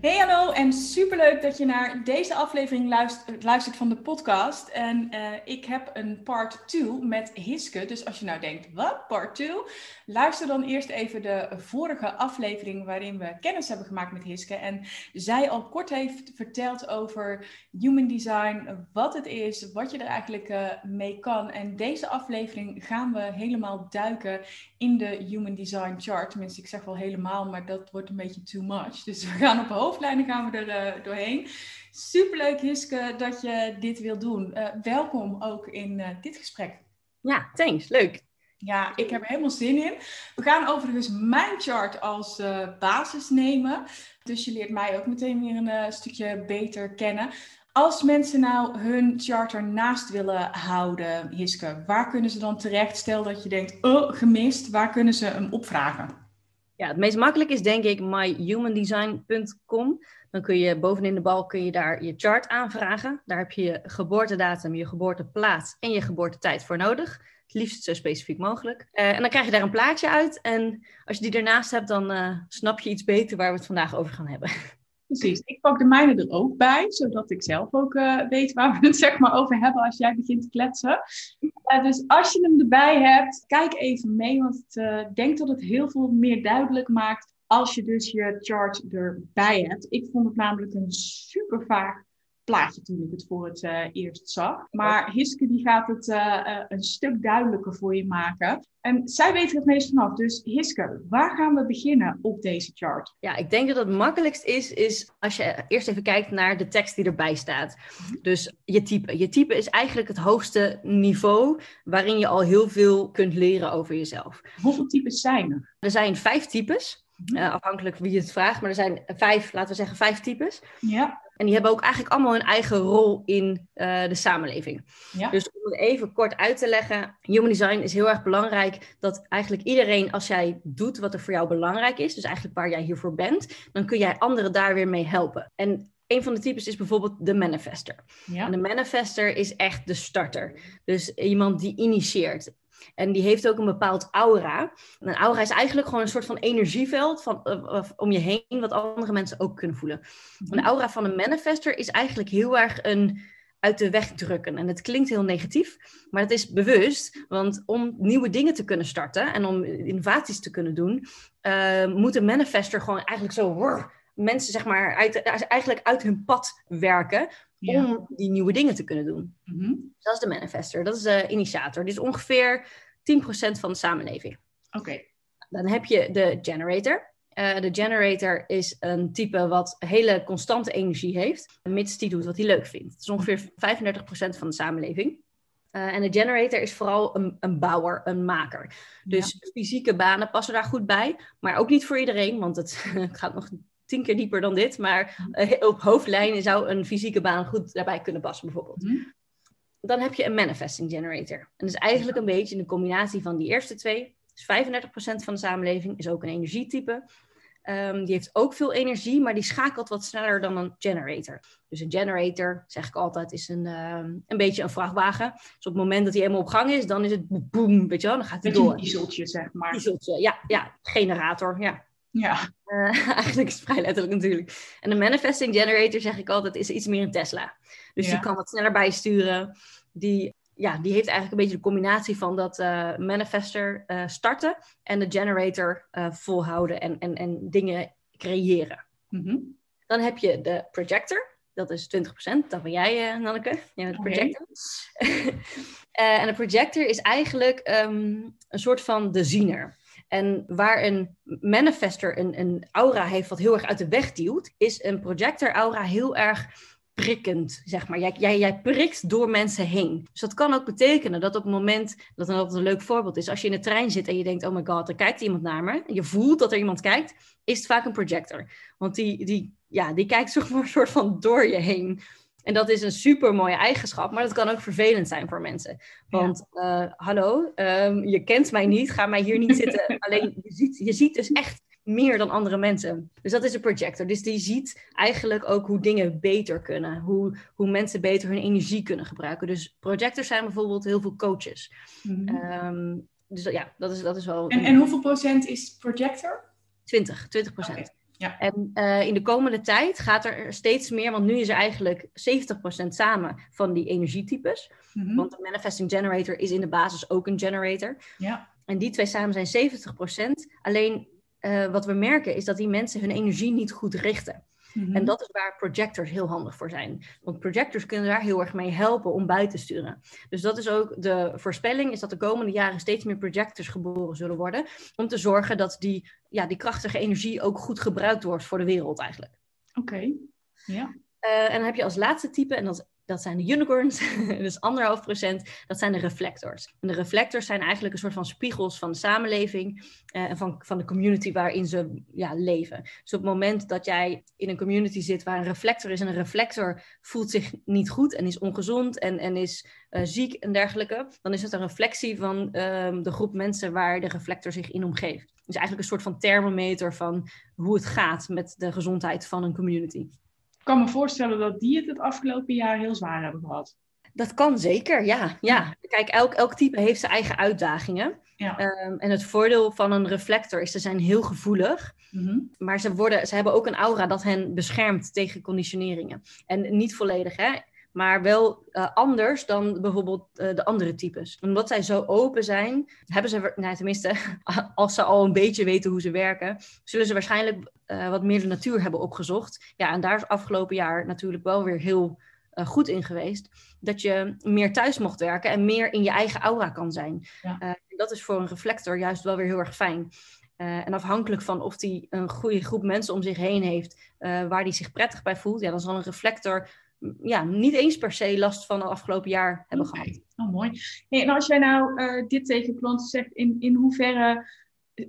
Hey hallo en superleuk dat je naar deze aflevering luistert, van de podcast. En uh, ik heb een part 2 met Hiske. Dus als je nou denkt, wat, part 2? Luister dan eerst even de vorige aflevering waarin we kennis hebben gemaakt met Hiske. En zij al kort heeft verteld over human design, wat het is, wat je er eigenlijk uh, mee kan. En deze aflevering gaan we helemaal duiken in de human design chart. Tenminste, ik zeg wel helemaal, maar dat wordt een beetje too much. Dus we gaan op hoofd hoofdlijnen gaan we er uh, doorheen. Superleuk Hiske dat je dit wil doen. Uh, welkom ook in uh, dit gesprek. Ja, thanks. Leuk. Ja, ik heb er helemaal zin in. We gaan overigens mijn chart als basis nemen. Dus je leert mij ook meteen weer een stukje beter kennen. Als mensen nou hun chart ernaast willen houden, Hiske, waar kunnen ze dan terecht? Stel dat je denkt, oh, gemist, waar kunnen ze hem opvragen? Ja, het meest makkelijk is denk ik myhumandesign.com. Dan kun je bovenin de bal kun je daar je chart aanvragen. Daar heb je je geboortedatum, je geboorteplaats en je geboortetijd voor nodig. Het liefst zo specifiek mogelijk. Uh, en dan krijg je daar een plaatje uit. En als je die ernaast hebt, dan uh, snap je iets beter waar we het vandaag over gaan hebben. Precies. Ik pak de mijne er ook bij, zodat ik zelf ook uh, weet waar we het zeg maar over hebben als jij begint te kletsen. Dus als je hem erbij hebt, kijk even mee, want ik uh, denk dat het heel veel meer duidelijk maakt als je dus je chart erbij hebt. Ik vond het namelijk een super vaag plaatje toen ik het voor het uh, eerst zag. Maar Hiske die gaat het uh, uh, een stuk duidelijker voor je maken. En zij weet er het meest vanaf. Dus Hiske, waar gaan we beginnen op deze chart? Ja, ik denk dat het makkelijkst is, is als je eerst even kijkt naar de tekst die erbij staat. Dus je type. Je type is eigenlijk het hoogste niveau waarin je al heel veel kunt leren over jezelf. Hoeveel types zijn er? Er zijn vijf types. Uh, afhankelijk wie het vraagt, maar er zijn vijf, laten we zeggen, vijf types. Ja. En die hebben ook eigenlijk allemaal hun eigen rol in uh, de samenleving. Ja. Dus om het even kort uit te leggen, human design is heel erg belangrijk dat eigenlijk iedereen, als jij doet wat er voor jou belangrijk is, dus eigenlijk waar jij hiervoor bent, dan kun jij anderen daar weer mee helpen. En een van de types is bijvoorbeeld de manifester. Ja. En de manifester is echt de starter. Dus iemand die initieert. En die heeft ook een bepaald aura. En een aura is eigenlijk gewoon een soort van energieveld van, uh, om je heen, wat andere mensen ook kunnen voelen. En de aura van een manifester is eigenlijk heel erg een uit de weg drukken. En het klinkt heel negatief, maar het is bewust. Want om nieuwe dingen te kunnen starten en om innovaties te kunnen doen, uh, moet een manifester gewoon eigenlijk zo wrr, mensen zeg maar uit, eigenlijk uit hun pad werken Ja. om die nieuwe dingen te kunnen doen. Mhm. Dat is de manifester, dat is de initiator. Dit is ongeveer 10% van de samenleving. Oké. Dan heb je de generator. Eh, de generator is een type wat hele constante energie heeft, mits die doet wat hij leuk vindt. Het is ongeveer 35% van de samenleving. Uh, en de generator is vooral een, een bouwer, een maker. Dus fysieke banen passen daar goed bij, maar ook niet voor iedereen, want het gaat nog tien keer dieper dan dit. Maar uh, op hoofdlijnen zou een fysieke baan goed daarbij kunnen passen, bijvoorbeeld. Mhm. Dan heb je een manifesting generator. En dat is eigenlijk een beetje een combinatie van die eerste twee. Dus 35% van de samenleving is ook een energietype. Um, die heeft ook veel energie, maar die schakelt wat sneller dan een generator. Dus een generator, zeg ik altijd, is een, um, een beetje een vrachtwagen. Dus op het moment dat hij helemaal op gang is, dan is het boem, weet je wel, dan gaat hij door. een dieseltje, zeg maar. Dieseltje, ja, ja, generator, ja. Ja. Uh, eigenlijk is het vrij letterlijk natuurlijk. En een manifesting generator, zeg ik altijd, is iets meer een Tesla. Dus Ja. die kan wat sneller bijsturen. Die, ja, die heeft eigenlijk een beetje de combinatie van dat uh, manifester uh, starten en de generator volhouden en, en, en dingen creëren. Mhm. Dan heb je de projector. Dat is 20%. Dat ben jij, Nanneke. Jij bent de projector. en de projector is eigenlijk um, een soort van de ziener. En waar een manifester een, een aura heeft wat heel erg uit de weg duwt, is een projector aura heel erg prikkend, zeg maar. Jij, jij, jij prikt door mensen heen. Dus dat kan ook betekenen dat op het moment, dat een, een leuk voorbeeld is, als je in de trein zit en je denkt, oh my god, er kijkt iemand naar me, en je voelt dat er iemand kijkt, is het vaak een projector. Want die, die, ja, die kijkt zeg een soort van door je heen. En dat is een super mooie eigenschap, maar dat kan ook vervelend zijn voor mensen. Want eh, hallo, ehm, je kent mij niet, ga mij hier niet zitten. Alleen je ziet, je ziet dus echt meer dan andere mensen. Dus dat is een projector. Dus die ziet eigenlijk ook hoe dingen beter kunnen. Hoe, hoe mensen beter hun energie kunnen gebruiken. Dus projectors zijn bijvoorbeeld heel veel coaches. Mhm. Ehm, dus ja, dat is, dat is wel... En, en hoeveel procent is projector? 20, 20 procent. Ja. En eh, in de komende tijd gaat er steeds meer, want nu is er eigenlijk 70% samen van die energietypes. Mhm. Want de manifesting generator is in de basis ook een generator. Ja. En die twee samen zijn 70%. Alleen eh, wat we merken is dat die mensen hun energie niet goed richten. Mhm. En dat is waar projectors heel handig voor zijn. Want projectors kunnen daar heel erg mee helpen om bij te sturen. Dus dat is ook de voorspelling, is dat de komende jaren steeds meer projectors geboren zullen worden. Om te zorgen dat die, ja, die krachtige energie ook goed gebruikt wordt voor de wereld eigenlijk. Oké. Ja. Eh, en dan heb je als laatste type, en dat, dat zijn de unicorns, dus anderhalf procent, dat zijn de reflectors. En de reflectors zijn eigenlijk een soort van spiegels van de samenleving eh, en van, van de community waarin ze ja, leven. Dus op het moment dat jij in een community zit waar een reflector is en een reflector voelt zich niet goed en is ongezond en, en is eh, ziek en dergelijke, dan is het een reflectie van ehm, de groep mensen waar de reflector zich in omgeeft. Dus eigenlijk een soort van thermometer van hoe het gaat met de gezondheid van een community. Ik kan me voorstellen dat die het het afgelopen jaar heel zwaar hebben gehad. Dat kan zeker, ja. ja. Kijk, elk, elk type heeft zijn eigen uitdagingen. Ja. Ehm, en het voordeel van een reflector is, ze zijn heel gevoelig. Mhm. Maar ze, worden, ze hebben ook een aura dat hen beschermt tegen conditioneringen. En niet volledig, hè. Maar wel eh, anders dan bijvoorbeeld eh, de andere types. Omdat zij zo open zijn, hebben ze, nou, tenminste, als ze al een beetje weten hoe ze werken, zullen ze waarschijnlijk eh, wat meer de natuur hebben opgezocht. Ja, en daar is afgelopen jaar natuurlijk wel weer heel goed in geweest. Dat je meer thuis mocht werken en meer in je eigen aura kan zijn. Ja. Dat is voor een reflector juist wel weer heel erg fijn. En afhankelijk van of hij een goede groep mensen om zich heen heeft, waar hij zich prettig bij voelt, ja, dan zal een reflector ja, niet eens per se last van het afgelopen jaar hebben gehad. Oh, mooi. Hey, en als jij nou eh, dit tegen klanten zegt, in, in hoeverre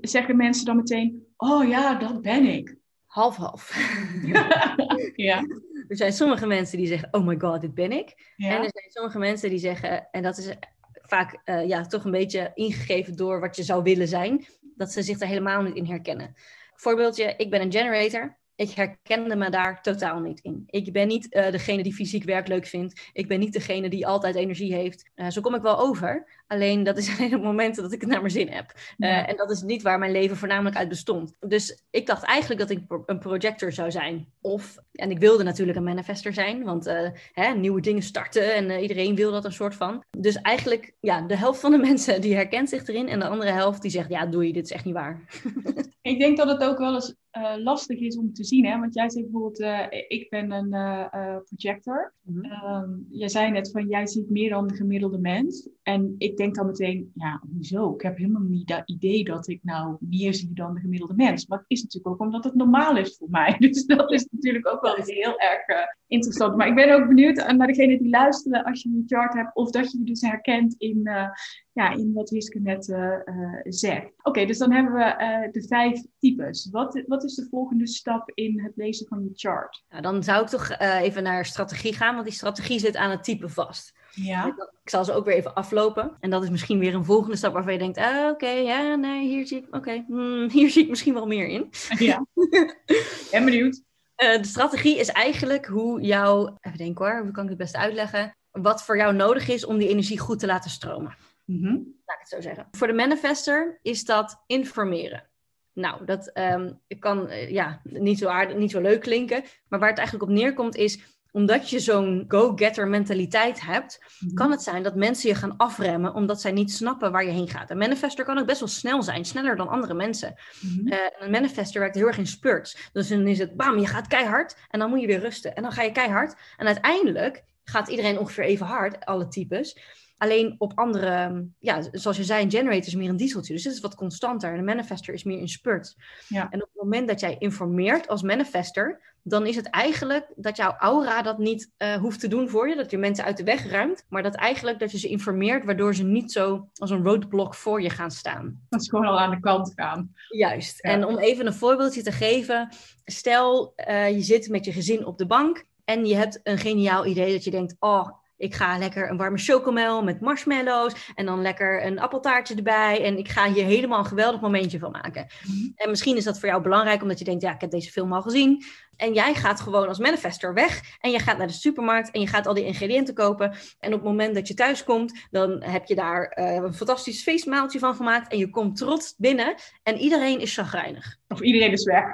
zeggen mensen dan meteen, oh ja, dat ben ik? Half-half. ja. er zijn sommige mensen die zeggen, oh my god, dit ben ik. ja. En er zijn sommige mensen die zeggen, en dat is vaak eh, ja, toch een beetje ingegeven door wat je zou willen zijn, dat ze zich er helemaal niet in herkennen. Voorbeeldje, ik ben een generator. Ik herkende me daar totaal niet in. Ik ben niet eh, degene die fysiek werk leuk vindt. Ik ben niet degene die altijd energie heeft. Eh, zo kom ik wel over. Alleen dat is alleen op momenten dat ik het naar mijn zin heb. Eh, Ja. En dat is niet waar mijn leven voornamelijk uit bestond. Dus ik dacht eigenlijk dat ik pro- een projector zou zijn. Of, en ik wilde natuurlijk een manifester zijn. Want hè, nieuwe dingen starten en iedereen wil dat een soort van. Dus eigenlijk, ja, de helft van de mensen die herkent zich erin. En de andere helft die zegt, ja doei, dit is echt niet waar. Ik denk dat het ook wel eens eh, lastig is om te zien, hè? want jij zegt bijvoorbeeld, eh, ik ben een eh, projector. Ehm, jij zei net van, jij ziet meer dan de gemiddelde mens. En ik denk dan meteen, ja, hoezo? Ik heb helemaal niet dat idee dat ik nou meer zie dan de gemiddelde mens. Maar het is natuurlijk ook omdat het normaal is voor mij. Dus dat is natuurlijk ook wel heel erg interessant. Maar ik ben ook benieuwd naar degene die luisteren als je een chart hebt. Of dat je je dus herkent in, eh, ja, in wat Hiske net eh, eh, zegt. Oké, dus dan hebben we de vijf types. Wat, wat is de volgende stap in het lezen van je chart? Nou, dan zou ik toch even naar strategie gaan, want die strategie zit aan het type vast. Ja. Ik zal ze ook weer even aflopen. En dat is misschien weer een volgende stap waarvan je denkt, ah, oké, ja, nee, hier zie ik, oké, hmm, hier zie ik misschien wel meer in. ja. Ben benieuwd. Eh, de strategie is eigenlijk hoe jouw, even denken hoor, hoe kan ik het beste uitleggen, wat voor jou nodig is om die energie goed te laten stromen. Mhm. laat ik het zo zeggen. Voor de manifester is dat informeren. Nou, dat ehm, kan eh, ja, niet, zo aardig, niet zo leuk klinken, maar waar het eigenlijk op neerkomt is, omdat je zo'n go-getter mentaliteit hebt, Mhm. kan het zijn dat mensen je gaan afremmen omdat zij niet snappen waar je heen gaat. Een manifester kan ook best wel snel zijn, sneller dan andere mensen. Mhm. Eh, een manifester werkt heel erg in spurts. Dus dan is het bam, je gaat keihard en dan moet je weer rusten. En dan ga je keihard. En uiteindelijk gaat iedereen ongeveer even hard, alle types. Alleen op andere, ja, zoals je zei, een generator is meer een dieseltje. Dus het is wat constanter. En een manifester is meer in spurts. Ja. En op het moment dat jij informeert als manifester, dan is het eigenlijk dat jouw aura dat niet eh, hoeft te doen voor je. Dat je mensen uit de weg ruimt. Maar dat eigenlijk dat je ze informeert, waardoor ze niet zo als een roadblock voor je gaan staan. Dat is gewoon al aan de kant gaan. Juist. Ja. En om even een voorbeeldje te geven. Stel, eh, je zit met je gezin op de bank. En je hebt een geniaal idee dat je denkt, oh, ik ga lekker een warme chocomel met marshmallows en dan lekker een appeltaartje erbij. En ik ga hier helemaal een geweldig momentje van maken. Mhm. En misschien is dat voor jou belangrijk omdat je denkt, ja, ik heb deze film al gezien. En jij gaat gewoon als manifester weg. En je gaat naar de supermarkt en je gaat al die ingrediënten kopen. En op het moment dat je thuis komt, dan heb je daar uh, een fantastisch feestmaaltje van gemaakt. En je komt trots binnen en iedereen is chagrijnig. Of iedereen is weg.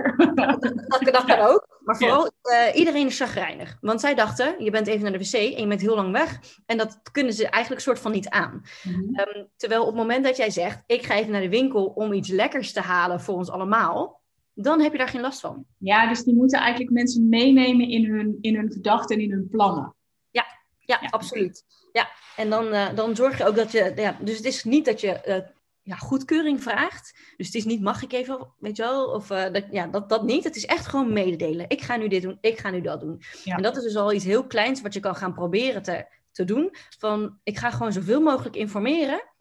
dat, dat kan ook. Maar vooral uh, iedereen is chagrijnig. Want zij dachten, je bent even naar de wc en je bent heel lang weg. En dat kunnen ze eigenlijk soort van niet aan. Mhm. Ehm, terwijl op het moment dat jij zegt, ik ga even naar de winkel om iets lekkers te halen voor ons allemaal dan heb je daar geen last van. Ja, dus die moeten eigenlijk mensen meenemen in hun, in hun gedachten en in hun plannen. Ja, ja, absoluut. Ja, en dan, uh, dan zorg je ook dat je. Ja, dus het is niet dat je uh, ja, goedkeuring vraagt. Dus het is niet mag ik even, weet je wel? Of uh, dat, ja, dat, dat niet. Het is echt gewoon mededelen. Ik ga nu dit doen, ik ga nu dat doen. Ja. En dat is dus al iets heel kleins wat je kan gaan proberen te, te doen. Van ik ga gewoon zoveel mogelijk informeren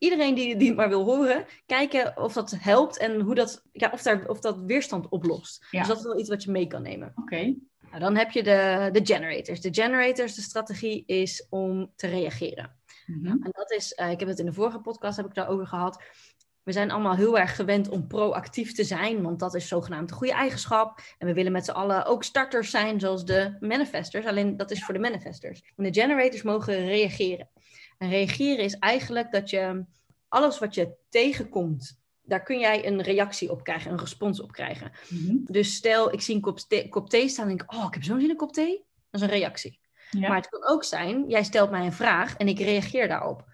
iedereen die, die het maar wil horen, kijken of dat helpt en hoe dat, ja, of, daar, of dat weerstand oplost. Dus dat is wel iets wat je mee kan nemen. Oké. Nou, dan heb je de, de generators. De generators, de strategie is om te reageren. Mm -hmm. En dat is, uh, ik heb het in de vorige podcast heb ik daarover gehad. We zijn allemaal heel erg gewend om proactief te zijn, want dat is zogenaamd een goede eigenschap. En we willen met z'n allen ook starters zijn, zoals de manifestors. Alleen dat is voor de manifestors. En de generators mogen reageren. En reageren is eigenlijk dat je alles wat je tegenkomt, daar kun jij een reactie op krijgen, een respons op krijgen. Mhm. Dus stel, ik zie een kop, thee, kop thee staan en denk ik, oh, ik heb zo'n zin in een kop thee. Dat is een reactie. Maar het kan ook zijn, jij stelt mij een vraag en ik reageer daarop.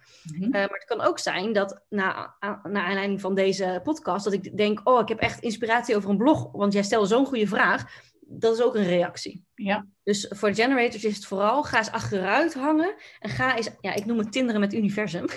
Uh, maar het kan ook zijn dat na, na aanleiding van deze podcast, dat ik denk, oh, ik heb echt inspiratie over een blog, want jij stelde zo'n goede vraag dat is ook een reactie. Ja. Dus voor generators is het vooral, ga eens achteruit hangen en ga eens, ja, ik noem het tinderen met universum.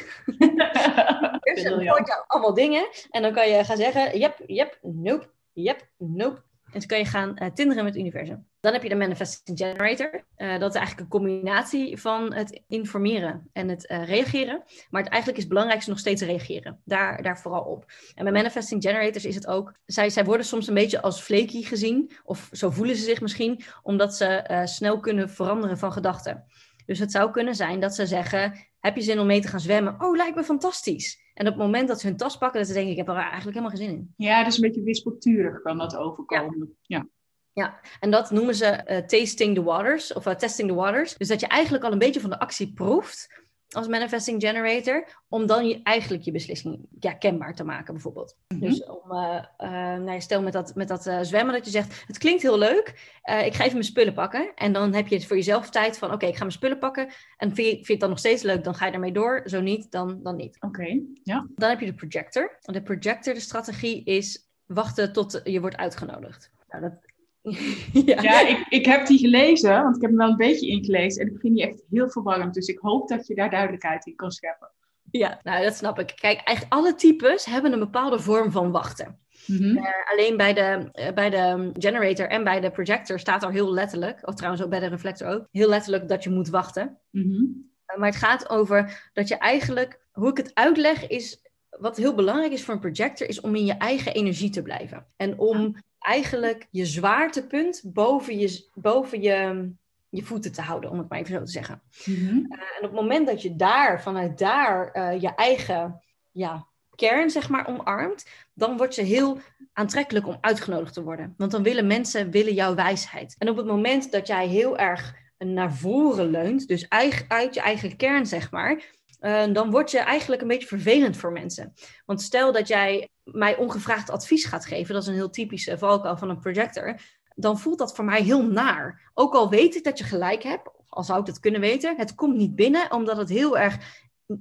universum jou allemaal dingen en dan kan je gaan zeggen, yep, yep, nope, yep, nope. En dan kan je gaan uh, tinderen met het universum. Dan heb je de Manifesting Generator. Uh, dat is eigenlijk een combinatie van het informeren en het uh, reageren. Maar het eigenlijk is het belangrijkste nog steeds reageren. Daar, daar vooral op. En bij Manifesting Generators is het ook... Zij, zij worden soms een beetje als flaky gezien. Of zo voelen ze zich misschien. Omdat ze snel kunnen veranderen van gedachten. Dus het zou kunnen zijn dat ze zeggen... Heb je zin om mee te gaan zwemmen? Oh, lijkt me fantastisch. En op het moment dat ze hun tas pakken, dat ze denken, ik heb er eigenlijk helemaal geen zin in. Ja, dus een beetje wispelturig kan dat overkomen. Ja. ja. en dat noemen ze uh, tasting the waters, of uh, testing the waters. Dus dat je eigenlijk al een beetje van de actie proeft als manifesting generator, om dan je, eigenlijk je beslissing ja, kenbaar te maken, bijvoorbeeld. Mhm. Dus om, uh, uh, nou, stel met dat, met dat uh, zwemmen dat je zegt, het klinkt heel leuk, ik ga even mijn spullen pakken. En dan heb je het voor jezelf tijd van, oké, ik ga mijn spullen pakken. En vind je, vind je het dan nog steeds leuk, dan ga je ermee door. Zo niet, dan, dan niet. Oké, ja. Dan heb je de projector. De projector, de strategie is wachten tot je wordt uitgenodigd. Nou, dat ja, ja ik, ik heb die gelezen, want ik heb hem wel een beetje ingelezen. En ik vind die echt heel verwarrend. Dus ik hoop dat je daar duidelijkheid in kan scheppen. Ja, nou dat snap ik. Kijk, eigenlijk alle types hebben een bepaalde vorm van wachten. Mm alleen bij de, uh, bij de generator en bij de projector staat er heel letterlijk, of trouwens ook bij de reflector ook, heel letterlijk dat je moet wachten. Mm -hmm. maar het gaat over dat je eigenlijk, hoe ik het uitleg is, wat heel belangrijk is voor een projector, is om in je eigen energie te blijven. En om eigenlijk je zwaartepunt boven je, boven je, je voeten te houden, om het maar even zo te zeggen. Mhm. Eh, en op het moment dat je daar, vanuit daar, uh, je eigen ja, kern, zeg maar, omarmt, dan wordt je heel aantrekkelijk om uitgenodigd te worden. Want dan willen mensen willen jouw wijsheid. En op het moment dat jij heel erg naar voren leunt, dus uit je eigen kern, zeg maar, uh, dan word je eigenlijk een beetje vervelend voor mensen. Want stel dat jij mij ongevraagd advies gaat geven, dat is een heel typische valkuil van een projector, dan voelt dat voor mij heel naar. Ook al weet ik dat je gelijk hebt, al zou ik het kunnen weten, het komt niet binnen omdat het heel erg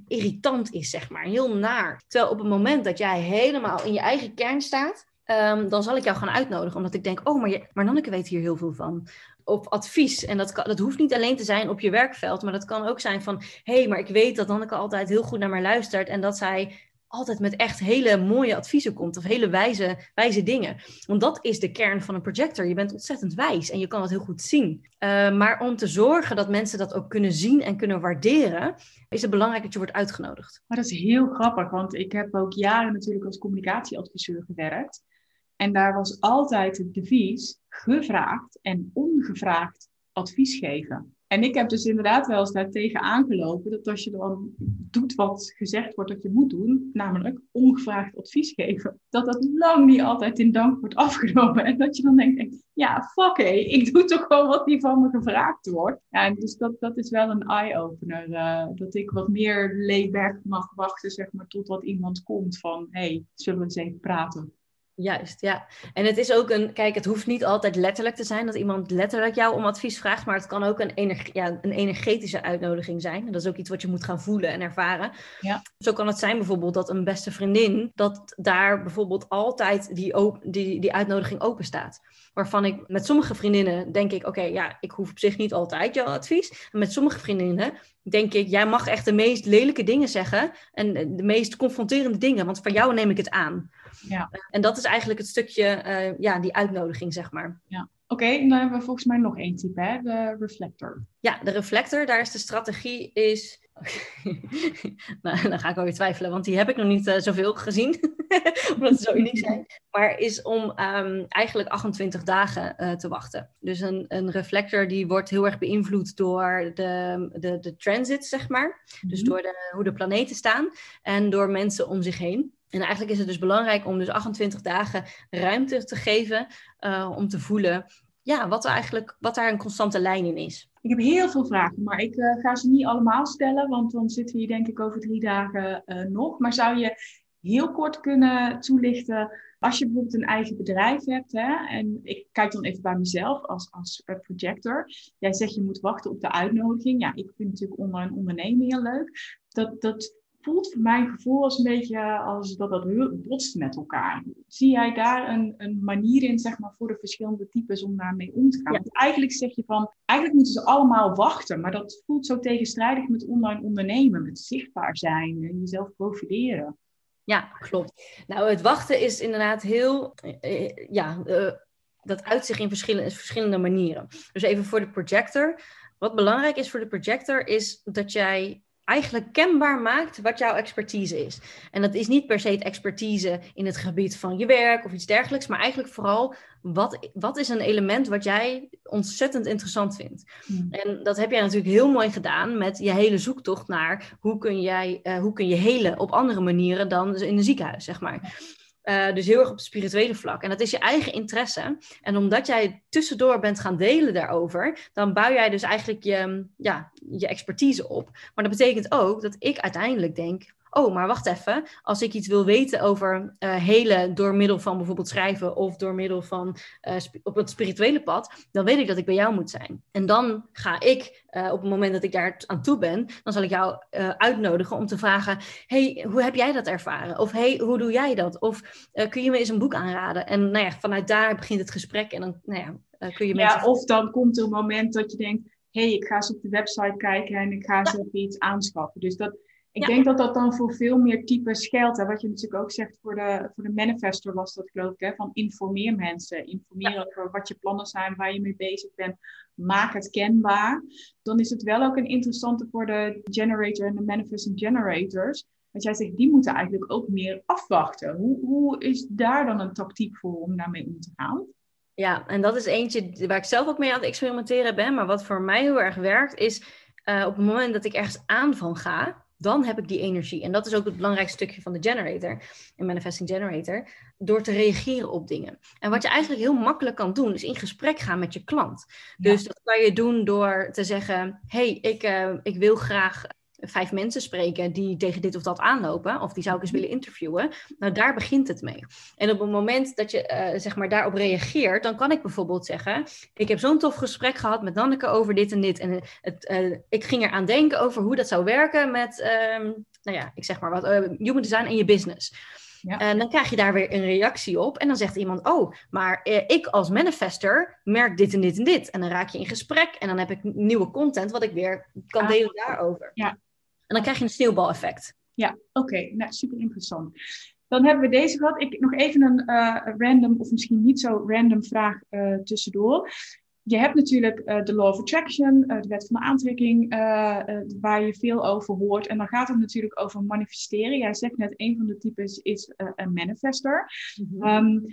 irritant is, zeg maar, heel naar. Terwijl op het moment dat jij helemaal in je eigen kern staat, um, dan zal ik jou gaan uitnodigen, omdat ik denk, oh, maar, je, maar Nanneke weet hier heel veel van op advies. En dat, dat hoeft niet alleen te zijn op je werkveld, maar dat kan ook zijn van: hé, hey, maar ik weet dat Nanneke altijd heel goed naar mij luistert en dat zij altijd met echt hele mooie adviezen komt of hele wijze, wijze dingen. Want dat is de kern van een projector. Je bent ontzettend wijs en je kan het heel goed zien. Uh, maar om te zorgen dat mensen dat ook kunnen zien en kunnen waarderen, is het belangrijk dat je wordt uitgenodigd. Maar dat is heel grappig, want ik heb ook jaren natuurlijk als communicatieadviseur gewerkt. En daar was altijd het devies gevraagd en ongevraagd advies geven. En ik heb dus inderdaad wel eens daar tegen aangelopen dat als je dan doet wat gezegd wordt dat je moet doen, namelijk ongevraagd advies geven, dat dat lang niet altijd in dank wordt afgenomen. En dat je dan denkt, ja, fuck hé, ik doe toch gewoon wat die van me gevraagd wordt. Ja, dus dat, dat is wel een eye-opener. Uh, dat ik wat meer layback mag wachten, zeg maar, totdat iemand komt van, hey, zullen we eens even praten. Juist, ja. En het is ook een, kijk, het hoeft niet altijd letterlijk te zijn dat iemand letterlijk jou om advies vraagt, maar het kan ook een, energie, ja, een energetische uitnodiging zijn. En dat is ook iets wat je moet gaan voelen en ervaren. Ja. Zo kan het zijn bijvoorbeeld dat een beste vriendin, dat daar bijvoorbeeld altijd die, die, die uitnodiging open staat. Waarvan ik met sommige vriendinnen denk ik, oké, ja, ik hoef op zich niet altijd jouw advies. En met sommige vriendinnen denk ik, jij mag echt de meest lelijke dingen zeggen en de meest confronterende dingen, want van jou neem ik het aan. Ja. En dat is eigenlijk het stukje, uh, ja, die uitnodiging, zeg maar. Ja. Oké, okay, dan hebben we volgens mij nog één type, hè? de reflector. Ja, de reflector, daar is de strategie is... nou, dan ga ik alweer twijfelen, want die heb ik nog niet uh, zoveel gezien. omdat ze zo uniek zijn. Maar is om um, eigenlijk 28 dagen uh, te wachten. Dus een, een reflector die wordt heel erg beïnvloed door de, de, de transit, zeg maar. Dus mhm. door de, hoe de planeten staan en door mensen om zich heen. En eigenlijk is het dus belangrijk om dus 28 dagen ruimte te geven uh, om te voelen ja, wat, eigenlijk, wat daar een constante lijn in is. Ik heb heel veel vragen, maar ik uh, ga ze niet allemaal stellen, want dan zitten we hier denk ik over drie dagen uh, nog. Maar zou je heel kort kunnen toelichten, als je bijvoorbeeld een eigen bedrijf hebt, hè, en ik kijk dan even bij mezelf als, als projector. Jij zegt je moet wachten op de uitnodiging. Ja, ik vind natuurlijk online ondernemen heel leuk. Dat, dat voelt voor mijn gevoel als een beetje als dat dat botst met elkaar. Zie jij daar een, een manier in, zeg maar, voor de verschillende types om daarmee om te gaan? Want eigenlijk zeg je van, eigenlijk moeten ze allemaal wachten, maar dat voelt zo tegenstrijdig met online ondernemen, met zichtbaar zijn en jezelf profileren. Ja, klopt. Nou, het wachten is inderdaad heel, eh, ja, uh, dat uit zich in verschillende, verschillende manieren. Dus even voor de projector. Wat belangrijk is voor de projector is dat jij eigenlijk kenbaar maakt wat jouw expertise is. En dat is niet per se het expertise in het gebied van je werk of iets dergelijks, maar eigenlijk vooral wat, wat is een element wat jij ontzettend interessant vindt. Hmm. En dat heb jij natuurlijk heel mooi gedaan met je hele zoektocht naar hoe kun, jij, uh, hoe kun je helen op andere manieren dan in een ziekenhuis, zeg maar. Uh, dus heel erg op het spirituele vlak. En dat is je eigen interesse. En omdat jij tussendoor bent gaan delen daarover, dan bouw jij dus eigenlijk je, ja, je expertise op. Maar dat betekent ook dat ik uiteindelijk denk: oh, maar wacht even, als ik iets wil weten over uh, helen door middel van bijvoorbeeld schrijven of door middel van uh, op het spirituele pad, dan weet ik dat ik bij jou moet zijn. En dan ga ik, uh, op het moment dat ik daar aan toe ben, dan zal ik jou uitnodigen om te vragen, hey, hoe heb jij dat ervaren? Of hey, hoe doe jij dat? Of kun je me eens een boek aanraden? En nou ja, vanuit daar begint het gesprek en dan nou ja, kun je mensen... Ja, of dan komt er een moment dat je denkt, hey, ik ga eens op de website kijken en ik ga eens ja. even iets aanschaffen. Dus dat, ik denk dat dat dan voor veel meer types geldt. Wat je natuurlijk ook zegt voor de, voor de manifestor was dat geloof ik. Hè, van informeer mensen. Informeer over wat je plannen zijn, waar je mee bezig bent. Maak het kenbaar. Dan is het wel ook een interessante voor de generator en de manifesting generators. Want jij zegt, die moeten eigenlijk ook meer afwachten. Hoe, hoe is daar dan een tactiek voor om daarmee om te gaan? Ja, en dat is eentje waar ik zelf ook mee aan het experimenteren ben. Maar wat voor mij heel erg werkt, is uh, op het moment dat ik ergens aan van ga, dan heb ik die energie. En dat is ook het belangrijkste stukje van de generator, een manifesting generator, door te reageren op dingen. En wat je eigenlijk heel makkelijk kan doen, is in gesprek gaan met je klant. Dus dat kan je doen door te zeggen: hey, ik, uh, ik wil graag vijf mensen spreken die tegen dit of dat aanlopen, of die zou ik eens mhm. willen interviewen. Nou, daar begint het mee. En op het moment dat je uh, zeg maar daarop reageert, dan kan ik bijvoorbeeld zeggen: Ik heb zo'n tof gesprek gehad met Nanneke over dit en dit. En het, uh, ik ging eraan denken over hoe dat zou werken met, uh, nou ja, ik zeg maar wat, uh, human design in je business. Ja. En dan krijg je daar weer een reactie op. En dan zegt iemand: Oh, maar ik als manifester merk dit en dit en dit. En dan raak je in gesprek. En dan heb ik nieuwe content wat ik weer kan ah, delen daarover. Ja, en dan krijg je een sneeuwbaleffect. Ja, oké. Nou, super interessant. Dan hebben we deze gehad. Ik nog even een uh, random, of misschien niet zo random vraag uh, tussendoor. Je hebt natuurlijk uh, de Law of Attraction, de wet van de aantrekking, waar je veel over hoort. En dan gaat het natuurlijk over manifesteren. Jij zegt net, een van de types is een manifester. Mm -hmm. um,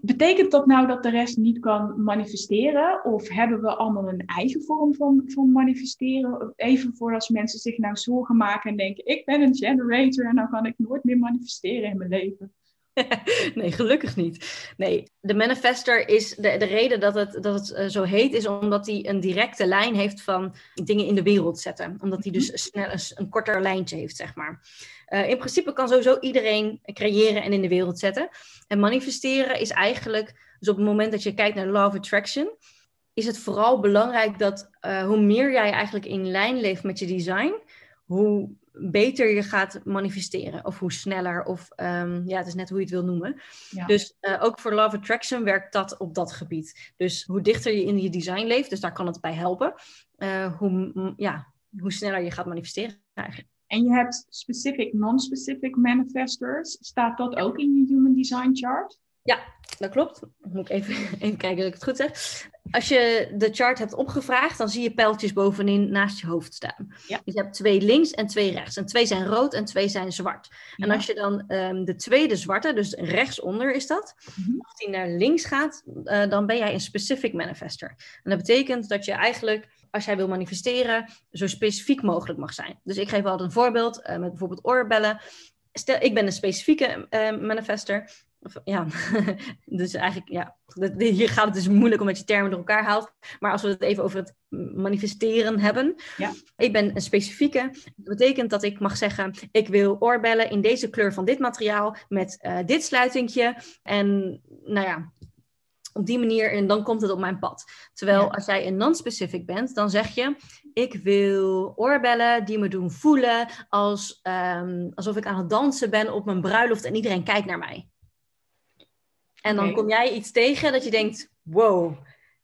Betekent dat nou dat de rest niet kan manifesteren? Of hebben we allemaal een eigen vorm van, van manifesteren? Even voor als mensen zich nou zorgen maken en denken: ik ben een generator en dan kan ik nooit meer manifesteren in mijn leven. nee, gelukkig niet. Nee, de manifester is de, de reden dat het, dat het eh, zo heet, is omdat hij een directe lijn heeft van dingen in de wereld zetten. Omdat hij dus mhm. snel een, een korter lijntje heeft, zeg maar. Uh, in principe kan sowieso iedereen creëren en in de wereld zetten. En manifesteren is eigenlijk, dus op het moment dat je kijkt naar law of attraction, is het vooral belangrijk dat uh, hoe meer jij eigenlijk in lijn leeft met je design, hoe beter je gaat manifesteren. Of hoe sneller, of um, ja, het is net hoe je het wil noemen. Dus uh, ook voor Love Attraction werkt dat op dat gebied. Dus hoe dichter je in je design leeft, dus daar kan het bij helpen, uh, hoe, ja, hoe sneller je gaat manifesteren eigenlijk. En je hebt specific, non-specific manifestors. Staat dat ook in je Human Design Chart? Ja, dat klopt. Moet ik even, even kijken dat ik het goed zeg. Als je de chart hebt opgevraagd, dan zie je pijltjes bovenin naast je hoofd staan. Ja. Dus je hebt twee links en twee rechts. En twee zijn rood en twee zijn zwart. En als je dan um, de tweede zwarte, dus rechtsonder is dat, mm als die naar links gaat, uh, dan ben jij een specific manifester. En dat betekent dat je eigenlijk als jij wil manifesteren, zo specifiek mogelijk mag zijn. Dus ik geef altijd een voorbeeld uh, met bijvoorbeeld oorbellen. Stel, ik ben een specifieke uh, manifester ja, dus eigenlijk, ja, hier gaat het dus moeilijk omdat je termen door elkaar haalt. Maar als we het even over het manifesteren hebben. Ja. Ik ben een specifieke. Dat betekent dat ik mag zeggen, ik wil oorbellen in deze kleur van dit materiaal met uh, dit sluitingje. En nou ja, op die manier en dan komt het op mijn pad. Terwijl als jij een non-specific bent, dan zeg je: Ik wil oorbellen die me doen voelen als, um, alsof ik aan het dansen ben op mijn bruiloft en iedereen kijkt naar mij. En dan kom jij iets tegen dat je denkt, wow,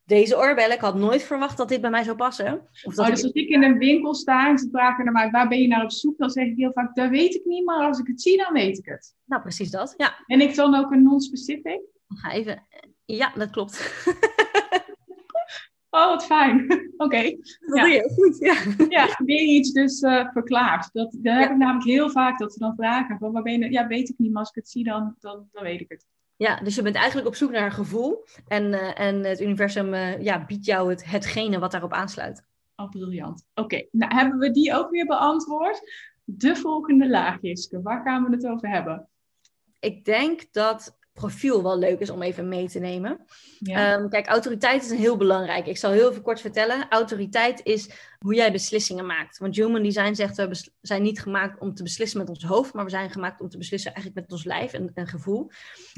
deze oorbellen, ik had nooit verwacht dat dit bij mij zou passen. Of dat oh, dus als ik in een winkel sta en ze vragen naar mij, waar ben je naar op zoek? Dan zeg ik heel vaak, dat weet ik niet, maar als ik het zie, dan weet ik het. Nou, precies dat, ja. En ik dan ook een non-specific? Ga even, ja, dat klopt. oh, wat fijn. Oké. Dat ja. doe je goed, ja. Ja, weer iets dus uh, verklaard. Dat, dat heb ik namelijk heel vaak, dat ze dan vragen, van, waar ben je, ja, weet ik niet, maar als ik het zie, dan, dan, dan weet ik het. Ja, dus je bent eigenlijk op zoek naar een gevoel. En, uh, en het universum uh, ja, biedt jou het, hetgene wat daarop aansluit. Oh, briljant. Oké, nou hebben we die ook weer beantwoord. De volgende laag, Jiske. Waar gaan we het over hebben? Ik denk dat profiel wel leuk is om even mee te nemen. Ehm, kijk, autoriteit is een heel belangrijk. Ik zal heel even kort vertellen. Autoriteit is hoe jij beslissingen maakt. Want Human Design zegt, we zijn niet gemaakt om te beslissen met ons hoofd, maar we zijn gemaakt om te beslissen eigenlijk met ons lijf en, en gevoel.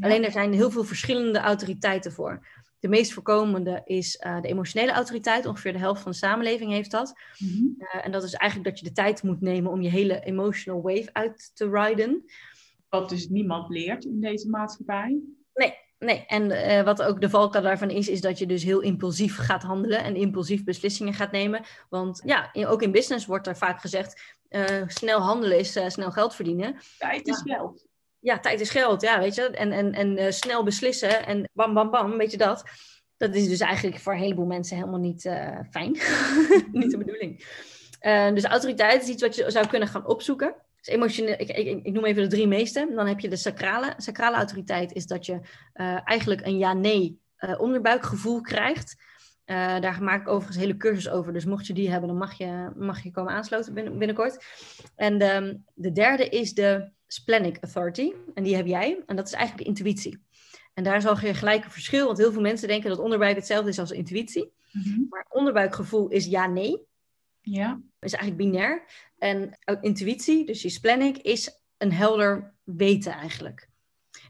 Alleen er zijn heel veel verschillende autoriteiten voor. De meest voorkomende is uh, de emotionele autoriteit. Ongeveer de helft van de samenleving heeft dat. Mm en dat is eigenlijk dat je de tijd moet nemen om je hele emotional wave uit te riden. Wat dus niemand leert in deze maatschappij. Nee, nee. en uh, wat ook de valkuil daarvan is, is dat je dus heel impulsief gaat handelen en impulsief beslissingen gaat nemen. Want ja, ook in business wordt er vaak gezegd, uh, snel handelen is uh, snel geld verdienen. Tijd is geld. Ja, tijd is geld, ja, weet je. En, en, en snel beslissen en bam, bam, bam, weet je dat. Dat is dus eigenlijk voor een heleboel mensen helemaal niet fijn. niet de bedoeling. dus autoriteit is iets wat je zou kunnen gaan opzoeken. Dus emotioneel, ik, ik, ik, noem even de drie meeste. Dan heb je de sacrale. Sacrale autoriteit is dat je uh, eigenlijk een ja-nee uh, onderbuikgevoel krijgt. Uh, daar maak ik overigens hele cursus over. Dus mocht je die hebben, dan mag je, mag je komen aansluiten binnen, binnenkort. En de, de derde is de splenic authority. En die heb jij. En dat is eigenlijk intuïtie. En daar is al gelijk een verschil. Want heel veel mensen denken dat onderbuik hetzelfde is als intuïtie. Mm -hmm. Maar onderbuikgevoel is ja-nee. Ja. Is eigenlijk binair. En intuïtie, dus je planning, is een helder weten eigenlijk.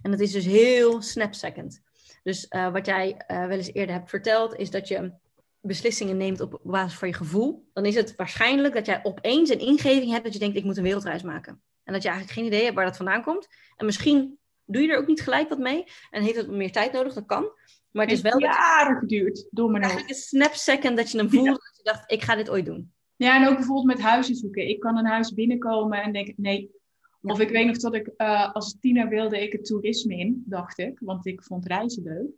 En dat is dus heel snap-second. Dus uh, wat jij uh, wel eens eerder hebt verteld, is dat je beslissingen neemt op basis van je gevoel. Dan is het waarschijnlijk dat jij opeens een ingeving hebt dat je denkt, ik moet een wereldreis maken. En dat je eigenlijk geen idee hebt waar dat vandaan komt. En misschien doe je er ook niet gelijk wat mee en heeft het meer tijd nodig, dat kan. Maar het is wel... Jaren geduurd, door mijn Eigenlijk een snap-second dat je hem voelde, dat je dacht, ik ga dit ooit doen. Ja, en ook bijvoorbeeld met huizen zoeken. Ik kan een huis binnenkomen en denk nee. Of ik weet nog dat ik uh, als tiener wilde ik het toerisme in, dacht ik. Want ik vond reizen leuk.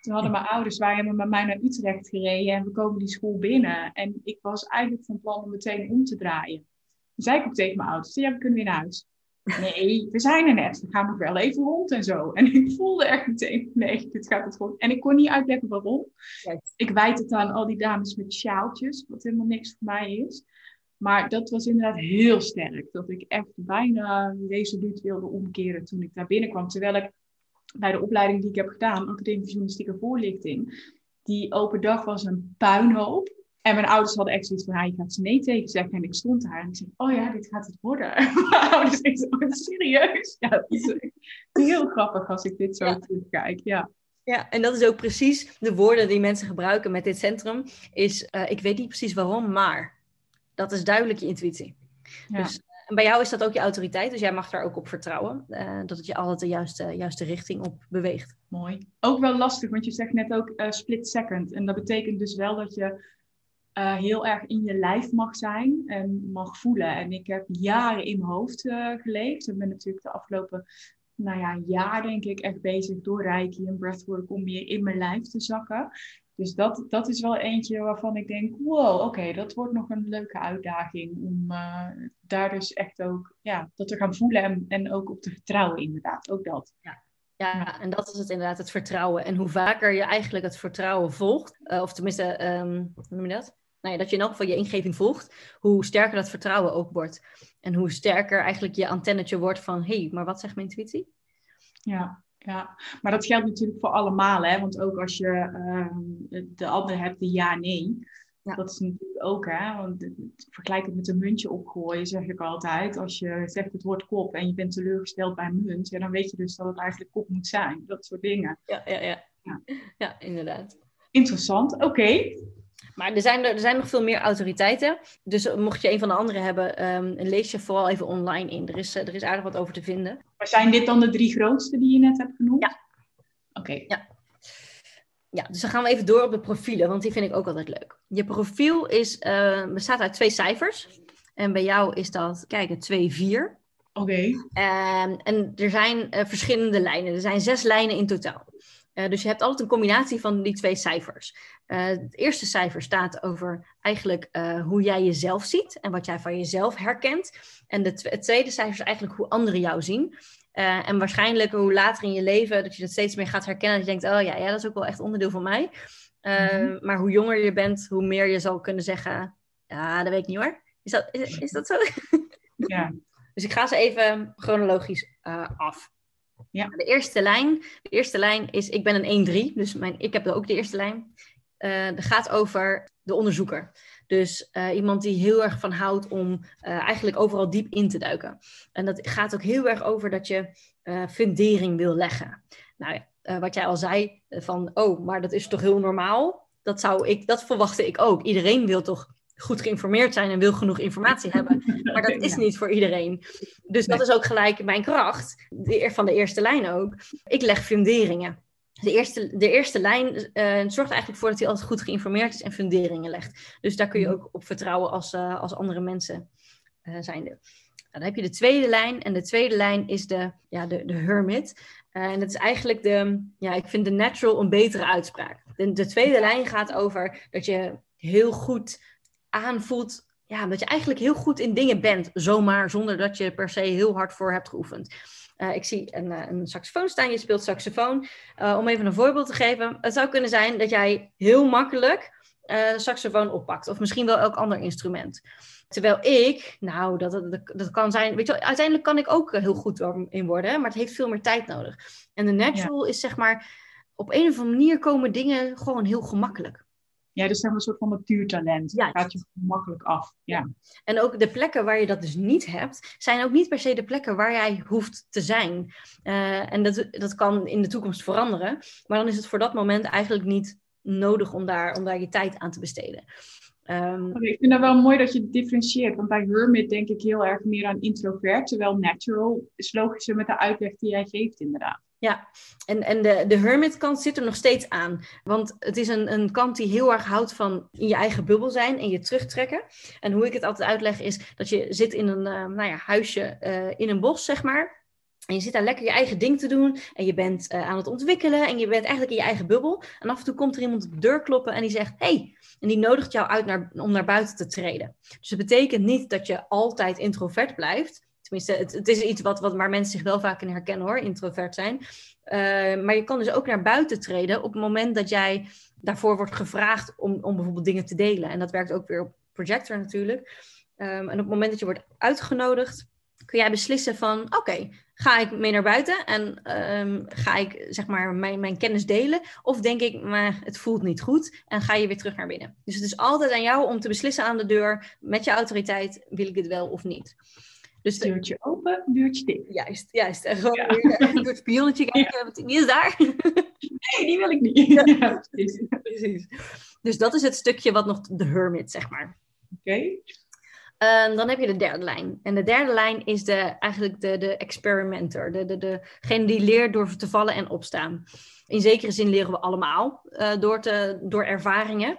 Toen hadden mijn ouders, waren met mij naar Utrecht gereden en we komen die school binnen. En ik was eigenlijk van plan om meteen om te draaien. Toen zei ik ook tegen mijn ouders, ja, we kunnen weer naar huis. Nee, we zijn er net. We gaan nog wel even rond en zo. En ik voelde echt meteen, nee, dit gaat het gewoon. En ik kon niet uitleggen waarom. Ik wijd het aan al die dames met sjaaltjes, wat helemaal niks voor mij is. Maar dat was inderdaad heel sterk. Dat ik echt bijna resoluut wilde omkeren toen ik daar binnenkwam. Terwijl ik bij de opleiding die ik heb gedaan, Academie Journalistieke Voorlichting, die open dag was een puinhoop. En mijn ouders hadden echt zoiets van, ja, je gaat ze nee tegen zeggen. En ik stond daar en ik zei, oh ja, dit gaat het worden. mijn ouders zeiden, oh, serieus? Ja, dat is heel grappig als ik dit zo ja. terugkijk, ja. Ja, en dat is ook precies de woorden die mensen gebruiken met dit centrum. Is, uh, ik weet niet precies waarom, maar dat is duidelijk je intuïtie. Ja. Dus, en bij jou is dat ook je autoriteit, dus jij mag daar ook op vertrouwen. Uh, dat het je altijd de juiste, juiste richting op beweegt. Mooi. Ook wel lastig, want je zegt net ook uh, split second. En dat betekent dus wel dat je uh, heel erg in je lijf mag zijn en mag voelen. En ik heb jaren in mijn hoofd geleefd. Ik ben natuurlijk de afgelopen nou ja, jaar, denk ik, echt bezig door Reiki en breathwork om meer in mijn lijf te zakken. Dus dat, dat is wel eentje waarvan ik denk, wow, oké, dat wordt nog een leuke uitdaging om uh, daar dus echt ook, ja, dat te gaan voelen en, en ook op te vertrouwen inderdaad, ook dat. Ja. Ja, en dat is het inderdaad, het vertrouwen. En hoe vaker je eigenlijk het vertrouwen volgt, of tenminste, um, hoe noem je dat? Nou ja, dat je in elk geval je ingeving volgt, hoe sterker dat vertrouwen ook wordt. En hoe sterker eigenlijk je antennetje wordt van, hé, hey, maar wat zegt mijn intuïtie? Ja, ja, maar dat geldt natuurlijk voor allemaal, hè? Want ook als je uh, de ander hebt, de ja-nee. Ja. Dat is natuurlijk ook, hè? Want vergelijk het met een muntje opgooien, zeg ik altijd. Als je zegt het woord kop en je bent teleurgesteld bij een munt, ja, dan weet je dus dat het eigenlijk kop moet zijn. Dat soort dingen. Ja, ja, ja. ja. ja inderdaad. Interessant, oké. Maar er zijn, er, zijn nog veel meer autoriteiten. Dus mocht je een van de andere hebben, um, lees je vooral even online in. Er is, er is aardig wat over te vinden. Maar zijn dit dan de drie grootste die je net hebt genoemd? Ja. Oké. Ja. Ja, dus dan gaan we even door op de profielen, want die vind ik ook altijd leuk. Je profiel is, uh, bestaat uit twee cijfers. En bij jou is dat, kijk, 2, 4. Oké. Um, en er zijn uh, verschillende lijnen. Er zijn zes lijnen in totaal. Uh, dus je hebt altijd een combinatie van die twee cijfers. Uh, het eerste cijfer staat over eigenlijk uh, hoe jij jezelf ziet en wat jij van jezelf herkent. En de het tweede cijfer is eigenlijk hoe anderen jou zien. en waarschijnlijk hoe later in je leven dat je dat steeds meer gaat herkennen. Dat je denkt, oh ja, ja dat is ook wel echt onderdeel van mij. Mm-hmm. Maar hoe jonger je bent, hoe meer je zal kunnen zeggen, ja, dat weet ik niet hoor. Is dat, is, is dat zo? Ja. dus ik ga ze even chronologisch af. Ja. De eerste lijn, de eerste lijn is, ik ben een 1-3, dus mijn, ik heb ook de eerste lijn. Uh, dat gaat over de onderzoeker. Dus uh, iemand die heel erg van houdt om uh, eigenlijk overal diep in te duiken. En dat gaat ook heel erg over dat je fundering wil leggen. Nou wat jij al zei, van oh, maar dat is toch heel normaal? Dat, zou ik, dat verwachtte ik ook. Iedereen wil toch goed geïnformeerd zijn en wil genoeg informatie hebben. Maar dat is niet voor iedereen. Dus dat is ook gelijk mijn kracht, van de eerste lijn ook. Ik leg funderingen. De eerste, de eerste lijn uh, zorgt eigenlijk voor dat hij altijd goed geïnformeerd is en funderingen legt. Dus daar kun je ook op vertrouwen als, uh, als andere mensen uh, zijnde. Nou, dan heb je de tweede lijn. En de tweede lijn is de, ja, de, de hermit. en dat is eigenlijk de, ja, ik vind de natural een betere uitspraak. De, de tweede lijn gaat over dat je heel goed aanvoelt ja, dat je eigenlijk heel goed in dingen bent, zomaar zonder dat je per se heel hard voor hebt geoefend. Uh, ik zie een, uh, een, saxofoon staan, je speelt saxofoon. Uh, om even een voorbeeld te geven, het zou kunnen zijn dat jij heel makkelijk saxofoon oppakt, of misschien wel elk ander instrument. Terwijl ik, nou, dat, dat, dat kan zijn, weet je, uiteindelijk kan ik ook heel goed in worden, maar het heeft veel meer tijd nodig. En de natural is zeg maar, op een of andere manier komen dingen gewoon heel gemakkelijk. Ja, dus zeg maar een soort van natuurtalent. Ja. Gaat je makkelijk af. Ja. En ook de plekken waar je dat dus niet hebt, zijn ook niet per se de plekken waar jij hoeft te zijn. Uh, en dat, dat kan in de toekomst veranderen. Maar dan is het voor dat moment eigenlijk niet nodig om daar, om daar je tijd aan te besteden. Um, okay, ik vind het wel mooi dat je differentieert. Want bij Hermit denk ik heel erg meer aan introvert. Terwijl natural is logischer met de uitleg die jij geeft, inderdaad. Ja, en, en de, de hermit kant zit er nog steeds aan. Want het is een, een kant die heel erg houdt van in je eigen bubbel zijn en je terugtrekken. En hoe ik het altijd uitleg is dat je zit in een uh, nou ja, huisje uh, in een bos, zeg maar. En je zit daar lekker je eigen ding te doen. En je bent uh, aan het ontwikkelen. En je bent eigenlijk in je eigen bubbel. En af en toe komt er iemand op de deur kloppen en die zegt: Hey. En die nodigt jou uit naar, om naar buiten te treden. Dus het betekent niet dat je altijd introvert blijft. Het Tenminste, het, het is iets wat, wat, waar mensen zich wel vaak in herkennen hoor, introvert zijn. Uh, maar je kan dus ook naar buiten treden op het moment dat jij daarvoor wordt gevraagd om, om bijvoorbeeld dingen te delen. En dat werkt ook weer op projector natuurlijk. Um, en op het moment dat je wordt uitgenodigd, kun jij beslissen van oké, ga ik mee naar buiten en um, ga ik zeg maar mijn, mijn kennis delen? Of denk ik, maar het voelt niet goed en ga je weer terug naar binnen? Dus het is altijd aan jou om te beslissen aan de deur met je autoriteit, wil ik dit wel of niet? Dus deurtje open, deurtje dicht. Juist, juist. En gewoon ja. weer door het spionnetje kijken, ja. wie is daar? Nee, die wil ik niet. Ja, precies. precies. Dus dat is het stukje wat nog de hermit, zeg maar. Oké. Okay. Um, dan heb je de derde lijn. En de derde lijn is de, eigenlijk de, de experimenter. De, de, degene die leert door te vallen en opstaan. In zekere zin leren we allemaal uh, door, te, door ervaringen.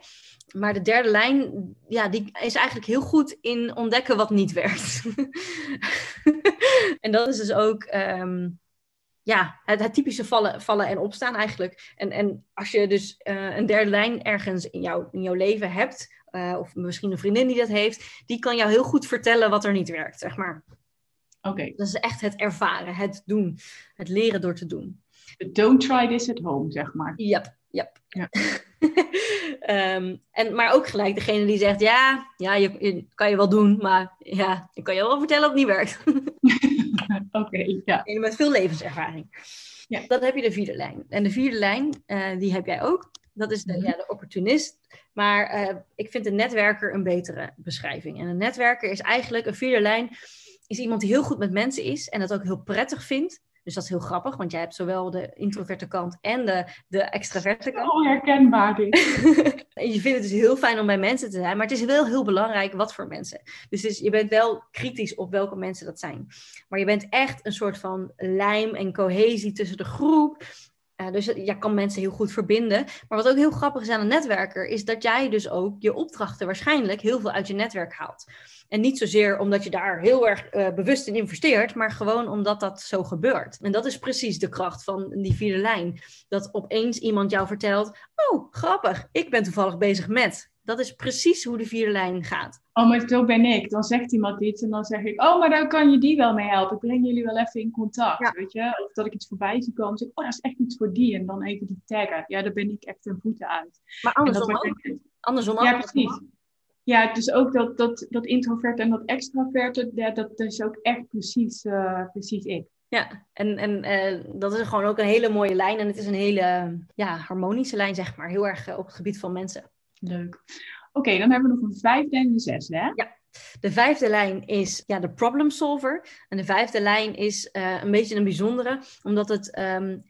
Maar de derde lijn, ja, die is eigenlijk heel goed in ontdekken wat niet werkt. en dat is dus ook um, ja, het, het, typische vallen, vallen en opstaan eigenlijk. En, en als je dus uh, een derde lijn ergens in, jou, in jouw leven hebt, uh, of misschien een vriendin die dat heeft, die kan jou heel goed vertellen wat er niet werkt, zeg maar. Oké. Okay. Dat is echt het ervaren, het doen, het leren door te doen. Don't try this at home, zeg maar. Yep, yep. Ja. um, en, maar ook gelijk degene die zegt, ja, ja je, je, kan je wel doen, maar ja, ik kan je wel vertellen dat het niet werkt. Oké, okay, ja. En met veel levenservaring. Ja. Dan heb je de vierde lijn. En de vierde lijn, uh, die heb jij ook. Dat is de, mm-hmm. ja, de opportunist. Maar uh, ik vind een netwerker een betere beschrijving. En een netwerker is eigenlijk, een vierde lijn, is iemand die heel goed met mensen is en dat ook heel prettig vindt. Dus dat is heel grappig, want jij hebt zowel de introverte kant en de, de extraverte kant. Oh, herkenbaar dit. je vindt het dus heel fijn om bij mensen te zijn, maar het is wel heel belangrijk wat voor mensen. Dus, dus je bent wel kritisch op welke mensen dat zijn. Maar je bent echt een soort van lijm en cohesie tussen de groep. Uh, dus je kan mensen heel goed verbinden. Maar wat ook heel grappig is aan een netwerker, is dat jij dus ook je opdrachten waarschijnlijk heel veel uit je netwerk haalt. En niet zozeer omdat je daar heel erg uh, bewust in investeert, maar gewoon omdat dat zo gebeurt. En dat is precies de kracht van die vierde lijn. Dat opeens iemand jou vertelt: Oh, grappig, ik ben toevallig bezig met. Dat is precies hoe de vierde lijn gaat. Oh, maar zo ben ik. Dan zegt iemand iets en dan zeg ik, oh, maar daar kan je die wel mee helpen. Ik breng jullie wel even in contact, ja. weet je. Of dat ik iets voorbij zie komen, zeg oh, dat is echt iets voor die. En dan even die taggen. Ja, daar ben ik echt een voeten uit. Maar andersom ook. Ik... Andersom ook. Ja, precies. Ja, dus ook dat, dat, dat introverte en dat extraverte, ja, dat is ook echt precies, uh, precies ik. Ja, en, en uh, dat is gewoon ook een hele mooie lijn. En het is een hele ja, harmonische lijn, zeg maar. Heel erg uh, op het gebied van mensen. Leuk. Oké, dan hebben we nog een vijfde en een zesde, hè? Ja. De vijfde lijn is ja, de problem solver. En de vijfde lijn is uh, een beetje een bijzondere, omdat het. Um,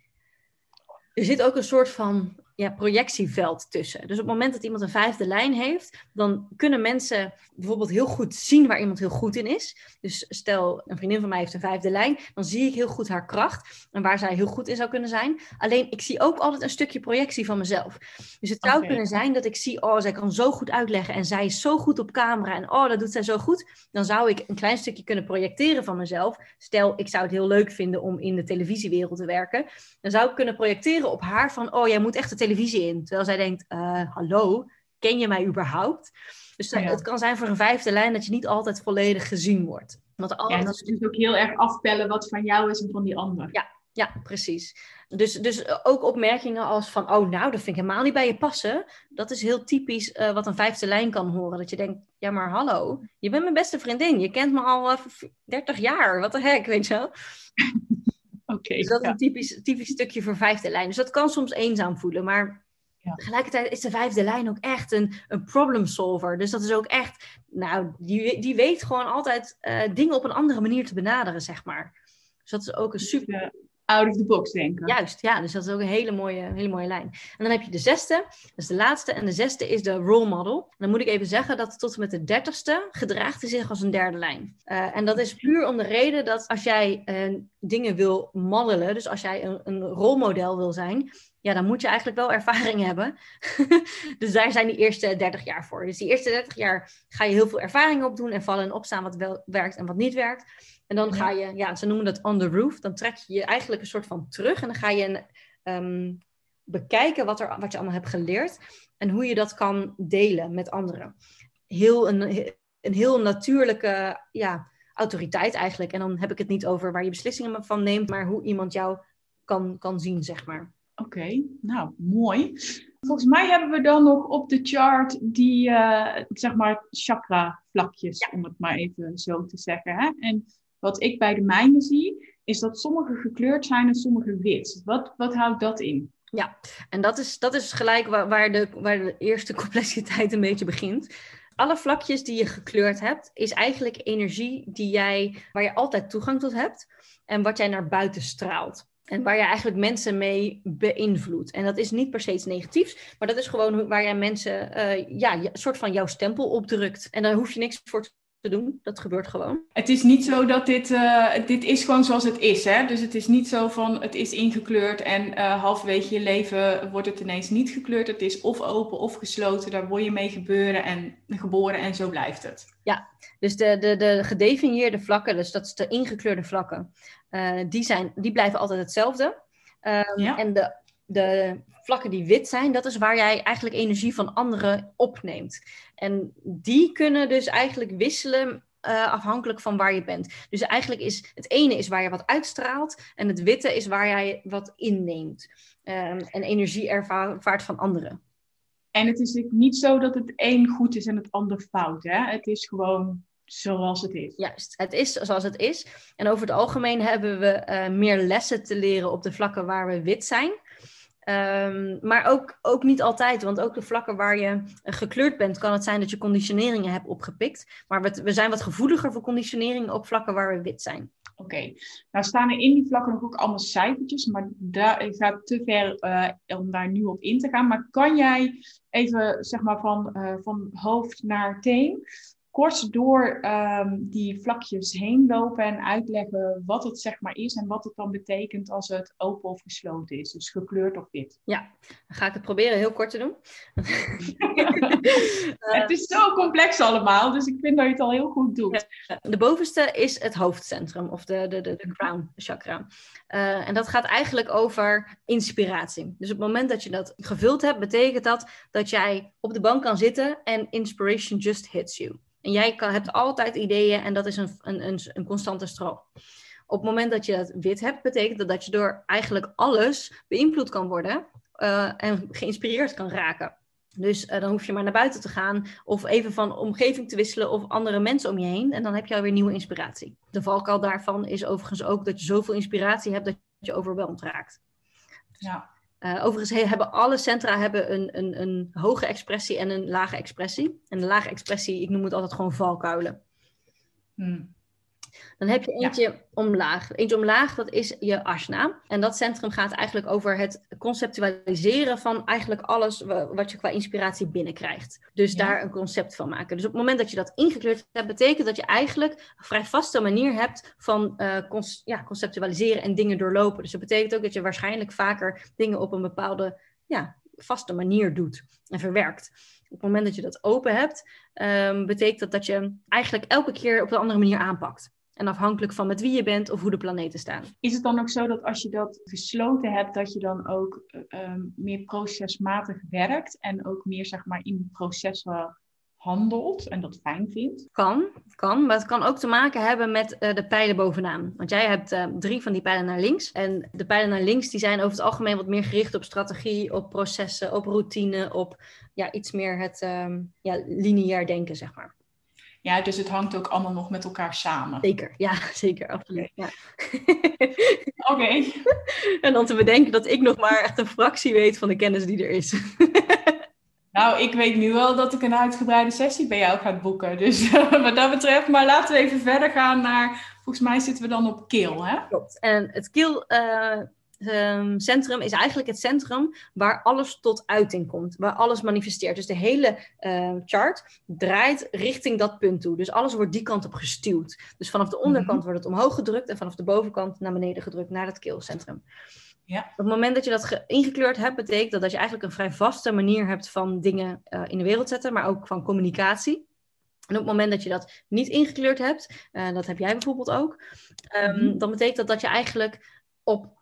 er zit ook een soort van ja, projectieveld tussen. Dus op het moment dat iemand een vijfde lijn heeft, dan kunnen mensen bijvoorbeeld heel goed zien waar iemand heel goed in is. Dus stel, een vriendin van mij heeft een vijfde lijn, dan zie ik heel goed haar kracht en waar zij heel goed in zou kunnen zijn. Alleen, ik zie ook altijd een stukje projectie van mezelf. Dus het zou okay. kunnen zijn dat ik zie, oh, zij kan zo goed uitleggen en zij is zo goed op camera en oh, dat doet zij zo goed. Dan zou ik een klein stukje kunnen projecteren van mezelf. Stel, ik zou het heel leuk vinden om in de televisiewereld te werken. Dan zou ik kunnen projecteren op haar van, oh, jij moet echt de televisie televisie in. Terwijl zij denkt, uh, hallo, ken je mij überhaupt? Dus ja. het kan zijn voor een vijfde lijn dat je niet altijd volledig gezien wordt. Want. Ja, dat is dus ook heel erg afpellen wat van jou is en van die ander. Ja, ja, precies. Dus, dus ook opmerkingen als van, oh nou, dat vind ik helemaal niet bij je passen. Dat is heel typisch uh, wat een vijfde lijn kan horen. Dat je denkt, ja maar hallo, je bent mijn beste vriendin. Je kent me al uh, 30 jaar, wat de heck, weet je wel. Okay, dus dat is ja. een typisch, typisch stukje voor vijfde lijn. Dus dat kan soms eenzaam voelen, maar ja. tegelijkertijd is de vijfde lijn ook echt een, een problem solver. Dus dat is ook echt, nou, die, die weet gewoon altijd uh, dingen op een andere manier te benaderen, zeg maar. Dus dat is ook een super out of the box denken. Juist, ja. Dus dat is ook een hele mooie, hele mooie lijn. En dan heb je de zesde, dat is de laatste. En de zesde is de role model. Dan moet ik even zeggen dat tot en met de dertigste gedraagt hij zich als een derde lijn. Uh, en dat is puur om de reden dat als jij uh, dingen wil modellen, dus als jij een, een rolmodel wil zijn, ja, dan moet je eigenlijk wel ervaring hebben. dus daar zijn die eerste 30 jaar voor. Dus die eerste 30 jaar ga je heel veel ervaring opdoen en vallen en opstaan wat wel werkt en wat niet werkt. En dan ga je, ja, ze noemen dat on the roof. Dan trek je je eigenlijk een soort van terug en dan ga je um, bekijken wat, er, wat je allemaal hebt geleerd en hoe je dat kan delen met anderen. Heel een, een heel natuurlijke ja, autoriteit eigenlijk. En dan heb ik het niet over waar je beslissingen van neemt, maar hoe iemand jou kan, kan zien, zeg maar. Oké, nou mooi. Volgens mij hebben we dan nog op de chart die, uh, zeg maar, chakra-vlakjes, om het maar even zo te zeggen. Hè? En wat ik bij de mijne zie, is dat sommige gekleurd zijn en sommige wit. Wat, wat houdt dat in? Ja, en dat is, dat is gelijk waar, de, waar de eerste complexiteit een beetje begint. Alle vlakjes die je gekleurd hebt, is eigenlijk energie die jij, waar je altijd toegang tot hebt en wat jij naar buiten straalt. En waar je eigenlijk mensen mee beïnvloedt. En dat is niet per se iets negatiefs, maar dat is gewoon waar jij mensen uh, ja, een soort van jouw stempel opdrukt. En daar hoef je niks voor te doen. Dat gebeurt gewoon. Het is niet zo dat dit, uh, dit is gewoon zoals het is. Hè? Dus het is niet zo van het is ingekleurd en uh, halverwege je leven wordt het ineens niet gekleurd. Het is of open of gesloten. Daar word je mee gebeuren en geboren en zo blijft het. Ja, dus de, de, de gedefinieerde vlakken, dus dat is de ingekleurde vlakken, uh, die, zijn, die blijven altijd hetzelfde. Um, ja. En de, de vlakken die wit zijn, dat is waar jij eigenlijk energie van anderen opneemt. En die kunnen dus eigenlijk wisselen uh, afhankelijk van waar je bent. Dus eigenlijk is het ene is waar je wat uitstraalt en het witte is waar jij wat inneemt. Um, en energie ervaart van anderen. En het is niet zo dat het een goed is en het ander fout. Hè? Het is gewoon zoals het is. Juist, het is zoals het is. En over het algemeen hebben we uh, meer lessen te leren op de vlakken waar we wit zijn. Um, maar ook, ook niet altijd, want ook de vlakken waar je gekleurd bent, kan het zijn dat je conditioneringen hebt opgepikt. Maar we, we zijn wat gevoeliger voor conditioneringen op vlakken waar we wit zijn. Oké, okay. nou staan er in die vlakken nog ook allemaal cijfertjes, maar daar gaat te ver uh, om daar nu op in te gaan. Maar kan jij even, zeg maar, van, uh, van hoofd naar teen kort door um, die vlakjes heen lopen en uitleggen wat het zeg maar is en wat het dan betekent als het open of gesloten is, dus gekleurd of wit. Ja, dan ga ik het proberen heel kort te doen. het is zo complex allemaal, dus ik vind dat je het al heel goed doet. De bovenste is het hoofdcentrum of de, de, de, de crown chakra. Uh, en dat gaat eigenlijk over inspiratie. Dus op het moment dat je dat gevuld hebt, betekent dat dat jij op de bank kan zitten en inspiration just hits you. En jij kan, hebt altijd ideeën en dat is een, een, een, een constante stroom. Op het moment dat je dat wit hebt, betekent dat dat je door eigenlijk alles beïnvloed kan worden uh, en geïnspireerd kan raken. Dus uh, dan hoef je maar naar buiten te gaan of even van omgeving te wisselen of andere mensen om je heen. En dan heb je alweer nieuwe inspiratie. De valkuil daarvan is overigens ook dat je zoveel inspiratie hebt dat je overweldigd raakt. Ja. Uh, overigens hebben alle centra hebben een, een, een hoge expressie en een lage expressie. En de lage expressie, ik noem het altijd gewoon valkuilen. Hmm. Dan heb je eentje ja. omlaag. Eentje omlaag, dat is je asna. En dat centrum gaat eigenlijk over het conceptualiseren van eigenlijk alles wat je qua inspiratie binnenkrijgt. Dus ja. daar een concept van maken. Dus op het moment dat je dat ingekleurd hebt, betekent dat je eigenlijk een vrij vaste manier hebt van uh, ja, conceptualiseren en dingen doorlopen. Dus dat betekent ook dat je waarschijnlijk vaker dingen op een bepaalde ja, vaste manier doet en verwerkt. Op het moment dat je dat open hebt, um, betekent dat dat je eigenlijk elke keer op een andere manier aanpakt. En afhankelijk van met wie je bent of hoe de planeten staan. Is het dan ook zo dat als je dat gesloten hebt, dat je dan ook um, meer procesmatig werkt en ook meer zeg maar in processen handelt en dat fijn vindt? Kan, kan. Maar het kan ook te maken hebben met uh, de pijlen bovenaan. Want jij hebt uh, drie van die pijlen naar links. En de pijlen naar links die zijn over het algemeen wat meer gericht op strategie, op processen, op routine, op ja, iets meer het um, ja, lineair denken, zeg maar. Ja, dus het hangt ook allemaal nog met elkaar samen. Zeker, ja, zeker, absoluut. Oké. Ja. okay. en dan te bedenken dat ik nog maar echt een fractie weet van de kennis die er is. nou, ik weet nu wel dat ik een uitgebreide sessie bij jou ga boeken. Dus wat dat betreft, maar laten we even verder gaan naar, volgens mij zitten we dan op keel, hè? Klopt. En het keel... Uh um, centrum is eigenlijk het centrum waar alles tot uiting komt, waar alles manifesteert. Dus de hele uh, chart draait richting dat punt toe. Dus alles wordt die kant op gestuwd. Dus vanaf de onderkant mm-hmm. wordt het omhoog gedrukt en vanaf de bovenkant naar beneden gedrukt, naar het keelcentrum. Ja. Op het moment dat je dat ingekleurd hebt, betekent dat dat je eigenlijk een vrij vaste manier hebt van dingen uh, in de wereld zetten, maar ook van communicatie. En op het moment dat je dat niet ingekleurd hebt, uh, dat heb jij bijvoorbeeld ook, um, mm-hmm. dan betekent dat dat je eigenlijk op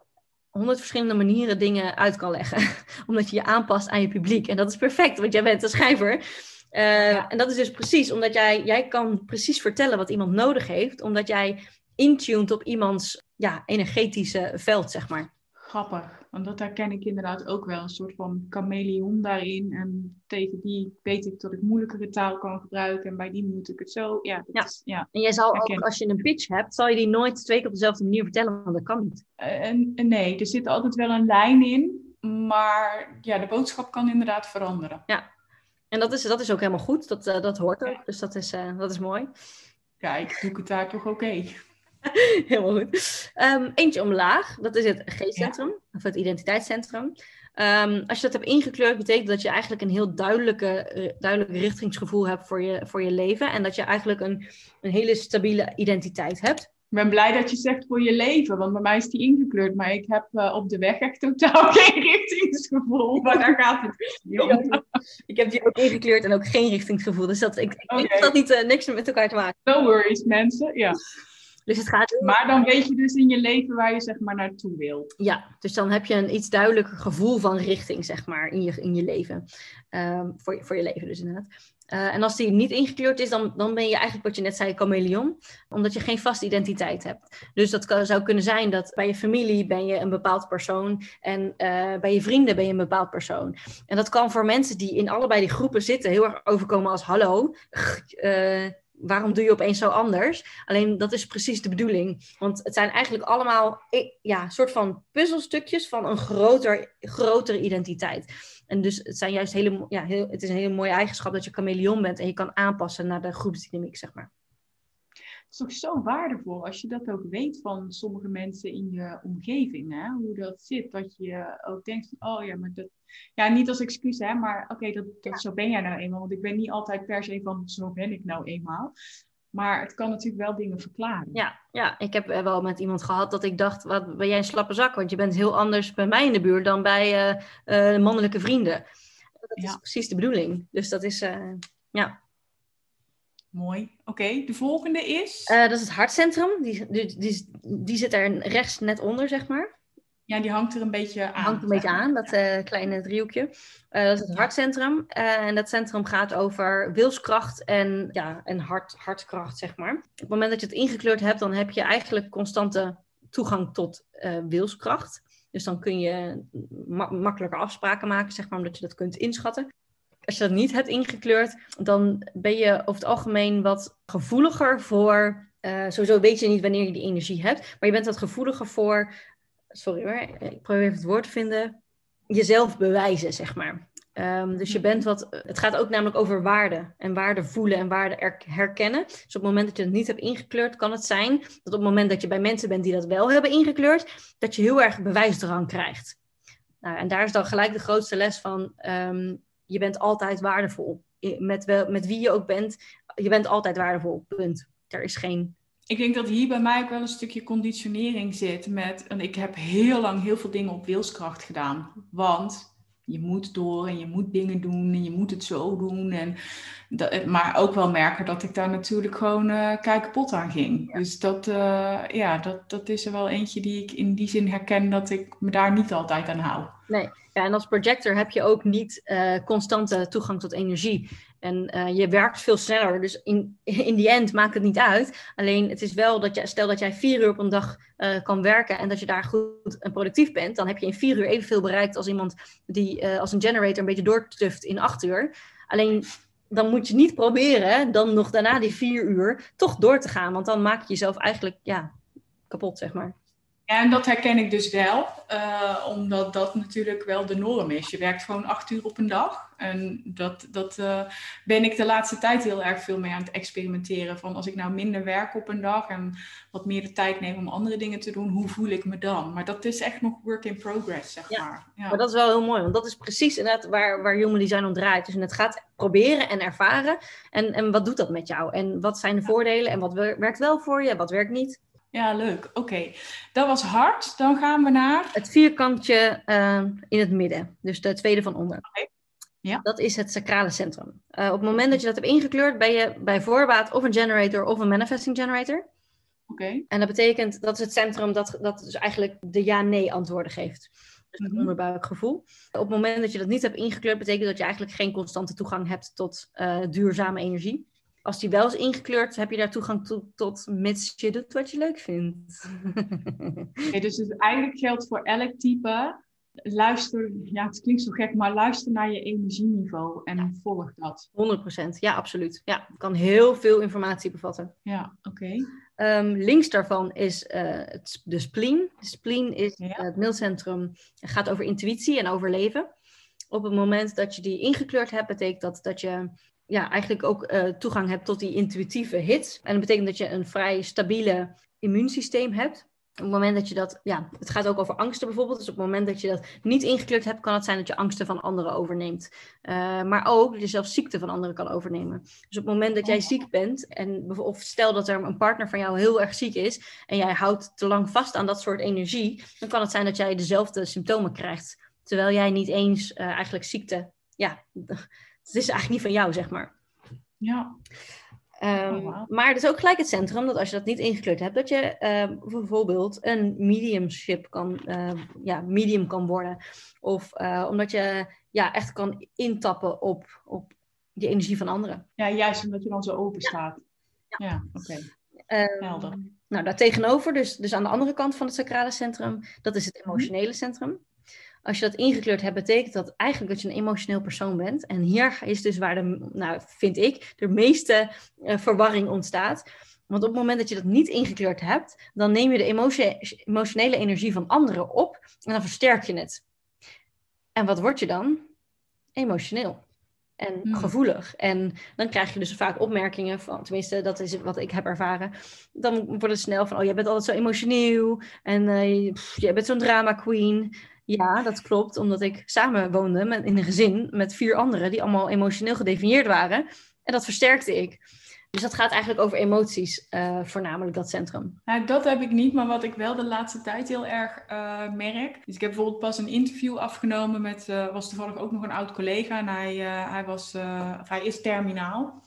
honderd verschillende manieren dingen uit kan leggen. Omdat je je aanpast aan je publiek. En dat is perfect, want jij bent een schrijver. En dat is dus precies omdat jij, jij kan precies vertellen wat iemand nodig heeft, omdat jij intuned op iemands ja, energetische veld, zeg maar. Grappig, want dat herken ik inderdaad ook wel. Een soort van chameleon daarin. En tegen die weet ik dat ik moeilijkere taal kan gebruiken. En bij die moet ik het zo. Ja, ja. Is, ja. En jij zal ook, als je een pitch hebt, zal je die nooit twee keer op dezelfde manier vertellen, want dat kan niet. En, nee, er zit altijd wel een lijn in. Maar ja, de boodschap kan inderdaad veranderen. Ja, en dat is, dat is ook helemaal goed. Dat, uh, dat hoort ook. Dus dat is, uh, dat is mooi. Kijk, doe ik het daar toch oké. Okay. Helemaal goed. Um, eentje omlaag, dat is het G-centrum, ja. of het identiteitscentrum. Um, als je dat hebt ingekleurd, betekent dat je eigenlijk een heel duidelijke, duidelijk richtingsgevoel hebt voor je, voor je leven. En dat je eigenlijk een, een hele stabiele identiteit hebt. Ik ben blij dat je zegt voor je leven, want bij mij is die ingekleurd. Maar ik heb uh, op de weg echt totaal geen richtingsgevoel. Maar daar gaat het niet om. ik heb die ook ingekleurd en ook geen richtingsgevoel. Dus dat, ik, ik okay. denk dat dat niet, uh, niks met elkaar te maken No worries, mensen. Ja. Dus het gaat... Maar dan weet je dus in je leven waar je zeg maar naartoe wil. Ja, dus dan heb je een iets duidelijker gevoel van richting zeg maar in je, in je leven. Um, voor, je, voor je leven dus inderdaad. Uh, en als die niet ingekleurd is, dan, dan ben je eigenlijk wat je net zei, chameleon. Omdat je geen vaste identiteit hebt. Dus dat kan, zou kunnen zijn dat bij je familie ben je een bepaald persoon. En uh, bij je vrienden ben je een bepaald persoon. En dat kan voor mensen die in allebei die groepen zitten heel erg overkomen als hallo. Uh, waarom doe je opeens zo anders? Alleen dat is precies de bedoeling. Want het zijn eigenlijk allemaal ja, soort van puzzelstukjes van een groter, grotere identiteit. En dus het zijn juist hele, ja, heel, het is een hele mooie eigenschap dat je chameleon bent en je kan aanpassen naar de groepsdynamiek, zeg maar. Het is toch zo waardevol als je dat ook weet van sommige mensen in je omgeving, hè? hoe dat zit. Dat je ook denkt van, oh ja, maar dat... Ja, niet als excuus, hè, maar oké, okay, dat, dat, ja. zo ben jij nou eenmaal. Want ik ben niet altijd per se van, zo ben ik nou eenmaal. Maar het kan natuurlijk wel dingen verklaren. Ja, ja, ik heb wel met iemand gehad dat ik dacht, wat ben jij een slappe zak? Want je bent heel anders bij mij in de buurt dan bij uh, uh, mannelijke vrienden. Dat is precies de bedoeling. Dus dat is, uh, ja... Mooi. Oké, okay, de volgende is? Uh, dat is het hartcentrum. Die, die, die, die, zit er rechts net onder, zeg maar. Ja, die hangt er een beetje aan. Hangt een beetje aan, dat ja. uh, kleine driehoekje. Uh, dat is het hartcentrum. en dat centrum gaat over wilskracht en, ja, en hart, hartkracht, zeg maar. Op het moment dat je het ingekleurd hebt, dan heb je eigenlijk constante toegang tot wilskracht. Dus dan kun je ma makkelijker afspraken maken, zeg maar, omdat je dat kunt inschatten als je dat niet hebt ingekleurd, dan ben je over het algemeen wat gevoeliger voor. Uh, sowieso weet je niet wanneer je die energie hebt, maar je bent wat gevoeliger voor. Sorry hoor, ik probeer even het woord te vinden. Jezelf bewijzen, zeg maar. Um, dus je bent wat. Het gaat ook namelijk over waarde. En waarde voelen en waarde herkennen. Dus op het moment dat je het niet hebt ingekleurd, kan het zijn dat op het moment dat je bij mensen bent die dat wel hebben ingekleurd, dat je heel erg bewijsdrang krijgt. Nou, en daar is dan gelijk de grootste les van. Um, je bent altijd waardevol. Met, wel, met wie je ook bent, je bent altijd waardevol. Punt. Er is geen. Ik denk dat hier bij mij ook wel een stukje conditionering zit. Met, en ik heb heel lang heel veel dingen op wilskracht gedaan. Want je moet door en je moet dingen doen en je moet het zo doen. En dat, maar ook wel merken dat ik daar natuurlijk gewoon uh, kapot aan ging. Ja. Dus dat, uh, ja, dat, dat is er wel eentje die ik in die zin herken dat ik me daar niet altijd aan hou. Nee, ja, en als projector heb je ook niet uh, constante toegang tot energie. En uh, je werkt veel sneller, dus in, in die end maakt het niet uit. Alleen het is wel dat je, stel dat jij vier uur op een dag uh, kan werken en dat je daar goed en productief bent, dan heb je in vier uur evenveel bereikt als iemand die als een generator een beetje doortuft in acht uur. Alleen dan moet je niet proberen dan nog daarna die vier uur toch door te gaan, want dan maak je jezelf eigenlijk ja, kapot, zeg maar. Ja, en dat herken ik dus wel, uh, omdat dat natuurlijk wel de norm is. Je werkt gewoon acht uur op een dag. En dat, dat uh, ben ik de laatste tijd heel erg veel mee aan het experimenteren. Van als ik nou minder werk op een dag en wat meer de tijd neem om andere dingen te doen, hoe voel ik me dan? Maar dat is echt nog work in progress, zeg ja, maar. Ja. Maar dat is wel heel mooi, want dat is precies inderdaad waar, waar Human Design om draait. Dus het gaat proberen en ervaren. En, en wat doet dat met jou? En wat zijn de voordelen? En wat werkt wel voor je? Wat werkt niet? Ja, leuk. Oké, okay. dat was hard. Dan gaan we naar... Het vierkantje uh, in het midden. Dus de tweede van onder. Okay. Ja. Dat is het sacrale centrum. Uh, op het moment dat je dat hebt ingekleurd, ben je bij voorbaat of een generator of een manifesting generator. Oké. Okay. En dat betekent, dat is het centrum dat, dat dus eigenlijk de ja-nee antwoorden geeft. dus het mhm. onderbuikgevoel. Op het moment dat je dat niet hebt ingekleurd, betekent dat je eigenlijk geen constante toegang hebt tot uh, duurzame energie. Als die wel is ingekleurd, heb je daar toegang toe tot mits je doet wat je leuk vindt. okay, dus het eigenlijk geldt voor elk type luister, ja, het klinkt zo gek, maar luister naar je energieniveau en volg dat. 100%, ja, absoluut. Ja, het kan heel veel informatie bevatten. Ja, oké. Ehm, links daarvan is uh, de spleen. De spleen is het mailcentrum, gaat over intuïtie en overleven. Op het moment dat je die ingekleurd hebt, betekent dat dat je ja, eigenlijk ook uh, toegang hebt tot die intuïtieve hits. En dat betekent dat je een vrij stabiele immuunsysteem hebt. Op het moment dat je dat, ja, het gaat ook over angsten bijvoorbeeld. Dus op het moment dat je dat niet ingekleurd hebt, kan het zijn dat je angsten van anderen overneemt. Uh, maar ook dat je zelfs ziekte van anderen kan overnemen. Dus op het moment dat jij ziek bent, en, of stel dat er een partner van jou heel erg ziek is, en jij houdt te lang vast aan dat soort energie, dan kan het zijn dat jij dezelfde symptomen krijgt. Terwijl jij niet eens uh, eigenlijk ziekte, ja, het is eigenlijk niet van jou, zeg maar. Ja. Um, oh, Maar het is ook gelijk het centrum dat als je dat niet ingekleurd hebt, dat je uh, bijvoorbeeld een mediumship kan, uh, ja, medium kan worden. Of uh, omdat je ja, echt kan intappen op, op die energie van anderen. Ja, juist omdat je dan zo open staat. Ja, ja oké. Okay. Helder. Nou, daartegenover, dus, dus aan de andere kant van het sacrale centrum, dat is het emotionele centrum. Als je dat ingekleurd hebt, betekent dat eigenlijk dat je een emotioneel persoon bent. En hier is dus waar de, nou, vind ik, de meeste uh, verwarring ontstaat. Want op het moment dat je dat niet ingekleurd hebt, dan neem je de emotionele energie van anderen op en dan versterk je het. En wat word je dan? Emotioneel en hmm. gevoelig. En dan krijg je dus vaak opmerkingen van, tenminste, dat is wat ik heb ervaren. Dan wordt het snel van, oh, jij bent altijd zo emotioneel en uh, jij bent zo'n drama queen. Ja, dat klopt, omdat ik samen woonde met, in een gezin met vier anderen die allemaal emotioneel gedefinieerd waren. En dat versterkte ik. Dus dat gaat eigenlijk over emoties, uh, voornamelijk dat centrum. Dat heb ik niet, maar wat ik wel de laatste tijd heel erg uh, merk. Dus ik heb bijvoorbeeld pas een interview afgenomen met, uh, was toevallig ook nog een oud collega. En hij, hij, was, hij is terminaal.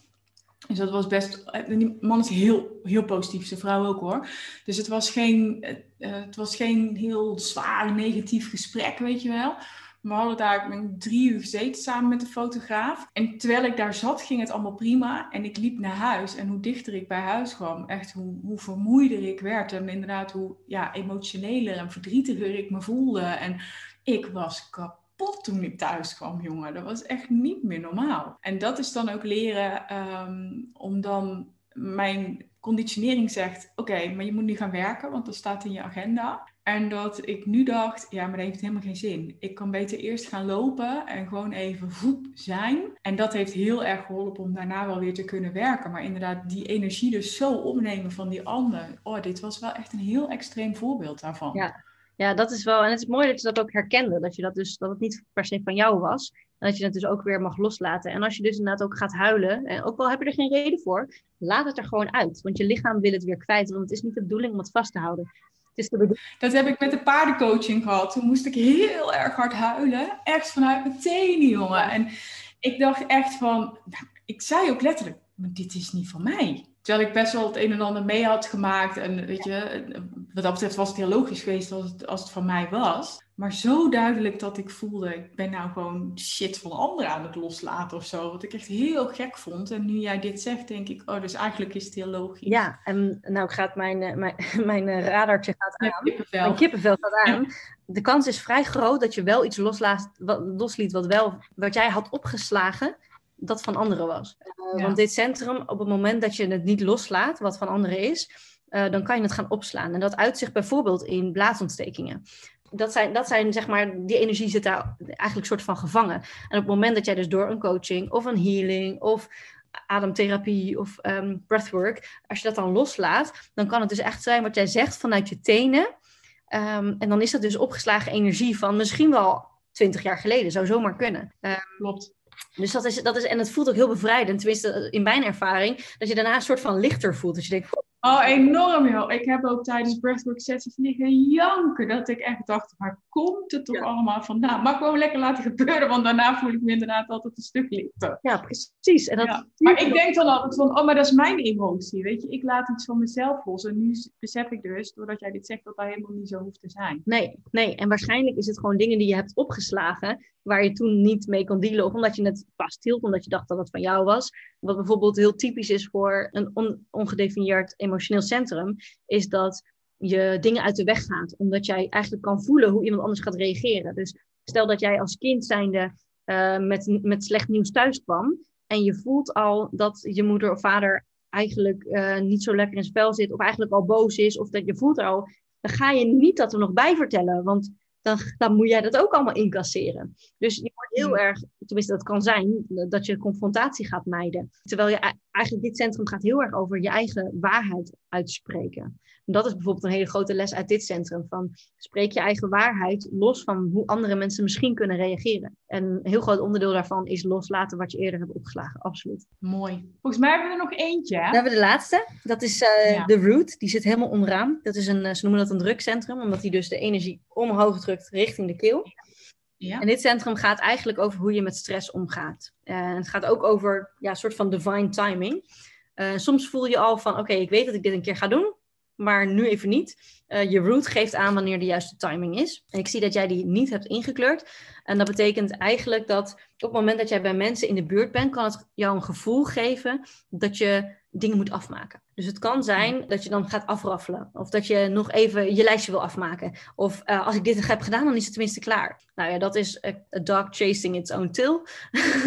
Dus dat was best. Die man is heel, heel positief, zijn vrouw ook hoor. Dus het was geen, het was geen heel zwaar negatief gesprek, weet je wel. We hadden daar drie uur gezeten samen met de fotograaf. En terwijl ik daar zat, ging het allemaal prima. En ik liep naar huis. En hoe dichter ik bij huis kwam, echt hoe, hoe vermoeider ik werd. En inderdaad, hoe ja, emotioneler en verdrietiger ik me voelde. En ik was kapot toen ik thuis kwam, jongen. Dat was echt niet meer normaal. En dat is dan ook leren ehm, om dan mijn conditionering zegt: Oké, maar je moet nu gaan werken, want dat staat in je agenda. En dat ik nu dacht, ja, maar dat heeft helemaal geen zin. Ik kan beter eerst gaan lopen en gewoon even voet zijn. En dat heeft heel erg geholpen om daarna wel weer te kunnen werken. Maar inderdaad, die energie dus zo opnemen van die ander. Oh, dit was wel echt een heel extreem voorbeeld daarvan. Ja. Ja, dat is wel. En het is mooi dat je dat ook herkende. Dat je dat dus dat het niet per se van jou was. En dat je het dus ook weer mag loslaten. En als je dus inderdaad ook gaat huilen, en ook al heb je er geen reden voor, laat het er gewoon uit. Want je lichaam wil het weer kwijt. Want het is niet de bedoeling om het vast te houden. Dat heb ik met de paardencoaching gehad. Toen moest ik heel erg hard huilen. Echt vanuit mijn tenen, jongen. En ik dacht echt van... Nou, ik zei ook letterlijk, maar dit is niet van mij. Terwijl ik best wel het een en ander mee had gemaakt. En weet je, wat dat betreft was het heel logisch geweest als het, als het van mij was. Maar zo duidelijk dat ik voelde, ik ben nou gewoon shit van anderen aan het loslaten of zo. Wat ik echt heel gek vond. En nu jij dit zegt, denk ik, oh, dus eigenlijk is het heel logisch. Ja, en nou gaat mijn, eh, mijn, mijn eh, radartje gaat aan. Kippenvel. Mijn kippenvel gaat aan. De kans is vrij groot dat je wel iets loslaat, wat, losliet wat, wel, wat jij had opgeslagen dat van anderen was. Uh, Want dit centrum, op het moment dat je het niet loslaat, wat van anderen is, uh, dan kan je het gaan opslaan. En dat uitzicht bijvoorbeeld in blaasontstekingen. Dat zijn, dat zijn, zeg maar, die energie zit daar eigenlijk soort van gevangen. En op het moment dat jij dus door een coaching of een healing of ademtherapie of um, breathwork, als je dat dan loslaat, dan kan het dus echt zijn wat jij zegt vanuit je tenen. Um, en dan is dat dus opgeslagen energie van misschien wel twintig jaar geleden, zou zomaar kunnen. Um, Klopt. Dus dat is, dat is, en het voelt ook heel bevrijdend, tenminste in mijn ervaring, dat je daarna een soort van lichter voelt. Dat je denkt, Oh, enorm joh. Ik heb ook tijdens breathwork sessies liggen janken. Dat ik echt dacht, waar komt het toch allemaal vandaan? Maar gewoon lekker laten gebeuren, want daarna voel ik me inderdaad altijd een stuk lichter. Ja, precies. En dat Maar ik denk dan altijd van, oh, maar dat is mijn emotie. Weet je, ik laat iets van mezelf los. En nu besef ik dus, doordat jij dit zegt, dat dat helemaal niet zo hoeft te zijn. Nee, nee. En waarschijnlijk is het gewoon dingen die je hebt opgeslagen, waar je toen niet mee kon dealen. Of omdat je het vasthield, omdat je dacht dat het van jou was. Wat bijvoorbeeld heel typisch is voor een on ongedefinieerd emotioneel centrum, is dat je dingen uit de weg gaat. Omdat jij eigenlijk kan voelen hoe iemand anders gaat reageren. Dus stel dat jij als kind zijnde uh, met, met slecht nieuws thuis kwam. En je voelt al dat je moeder of vader eigenlijk uh, niet zo lekker in spel zit. Of eigenlijk al boos is. Of dat je voelt al. Dan ga je niet dat er nog bij vertellen. Want dan, dan moet jij dat ook allemaal incasseren. Dus je heel erg, tenminste dat kan zijn, dat je confrontatie gaat mijden. Terwijl je eigenlijk dit centrum gaat heel erg over je eigen waarheid uitspreken. En dat is bijvoorbeeld een hele grote les uit dit centrum. Van spreek je eigen waarheid los van hoe andere mensen misschien kunnen reageren. En een heel groot onderdeel daarvan is loslaten wat je eerder hebt opgeslagen. Absoluut. Mooi. Volgens mij hebben we er nog eentje. Hè? Dan hebben we de laatste. Dat is uh, de root. Die zit helemaal onderaan. Dat is een, eh, ze noemen dat een drukcentrum, omdat die dus de energie omhoog drukt richting de keel. Ja. En dit centrum gaat eigenlijk over hoe je met stress omgaat. En het gaat ook over ja, een soort van divine timing. Uh, soms voel je al van, oké, ik weet dat ik dit een keer ga doen maar nu even niet. Uh, je root geeft aan wanneer de juiste timing is. En ik zie dat jij die niet hebt ingekleurd. En dat betekent eigenlijk dat op het moment dat jij bij mensen in de buurt bent, kan het jou een gevoel geven dat je dingen moet afmaken. Dus het kan zijn dat je dan gaat afraffelen. Of dat je nog even je lijstje wil afmaken. Of uh, als ik dit heb gedaan, dan is het tenminste klaar. Nou ja, dat is a dog chasing its own tail.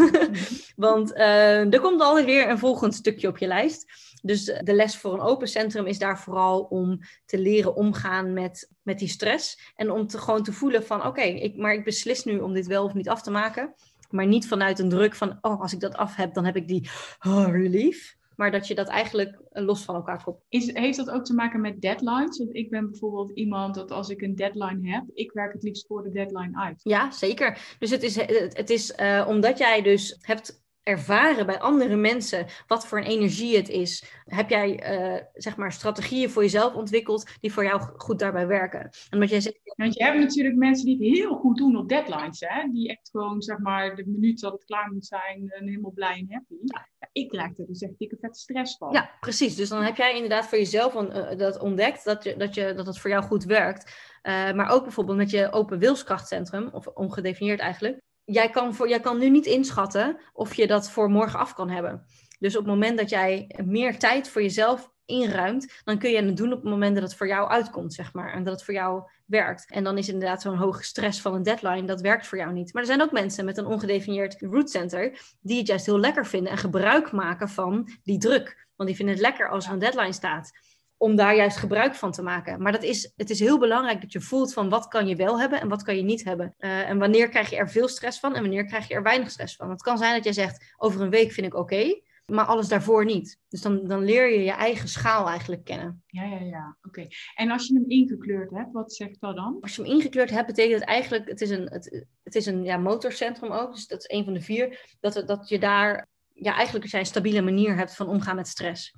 Want uh, er komt altijd weer een volgend stukje op je lijst. Dus de les voor een open centrum is daar vooral om te leren omgaan met, met die stress. En om te, gewoon te voelen van oké, ik, maar ik beslis nu om dit wel of niet af te maken. Maar niet vanuit een druk van, oh, als ik dat af heb, dan heb ik die oh, relief. Maar dat je dat eigenlijk los van elkaar koppelt. Is, heeft dat ook te maken met deadlines? Want ik ben bijvoorbeeld iemand dat als ik een deadline heb, ik werk het liefst voor de deadline uit. Ja, zeker. Dus het is, het is uh, omdat jij dus hebt ervaren bij andere mensen wat voor een energie het is. Heb jij uh, zeg maar strategieën voor jezelf ontwikkeld die voor jou goed daarbij werken? En wat jij zegt. Want je hebt natuurlijk mensen die het heel goed doen op deadlines, hè? die echt gewoon zeg maar de minuut dat het klaar moet zijn en helemaal blij en happy. Ja. ik leg er dus echt dikke vette stress van. Ja, precies. Dus dan heb jij inderdaad voor jezelf uh, dat ontdekt dat, je, dat, je, dat het voor jou goed werkt. Uh, maar ook bijvoorbeeld met je open wilskrachtcentrum, of ongedefinieerd eigenlijk jij kan, voor, jij kan nu niet inschatten of je dat voor morgen af kan hebben. Dus op het moment dat jij meer tijd voor jezelf inruimt, dan kun je het doen op het moment dat het voor jou uitkomt, zeg maar. En dat het voor jou werkt. En dan is inderdaad zo'n hoge stress van een deadline, dat werkt voor jou niet. Maar er zijn ook mensen met een ongedefinieerd root center die het juist heel lekker vinden en gebruik maken van die druk. Want die vinden het lekker als er een deadline staat om daar juist gebruik van te maken. Maar dat is, het is heel belangrijk dat je voelt van wat kan je wel hebben en wat kan je niet hebben. Uh, en wanneer krijg je er veel stress van en wanneer krijg je er weinig stress van. Het kan zijn dat jij zegt, over een week vind ik oké, maar alles daarvoor niet. Dus dan, dan leer je je eigen schaal eigenlijk kennen. Ja, ja, ja. Oké. En als je hem ingekleurd hebt, wat zegt dat dan? Als je hem ingekleurd hebt, betekent het eigenlijk, het is een, het, het is een ja, motorcentrum ook, dus dat is een van de vier, dat, dat je daar ja, eigenlijk een stabiele manier hebt van omgaan met stress.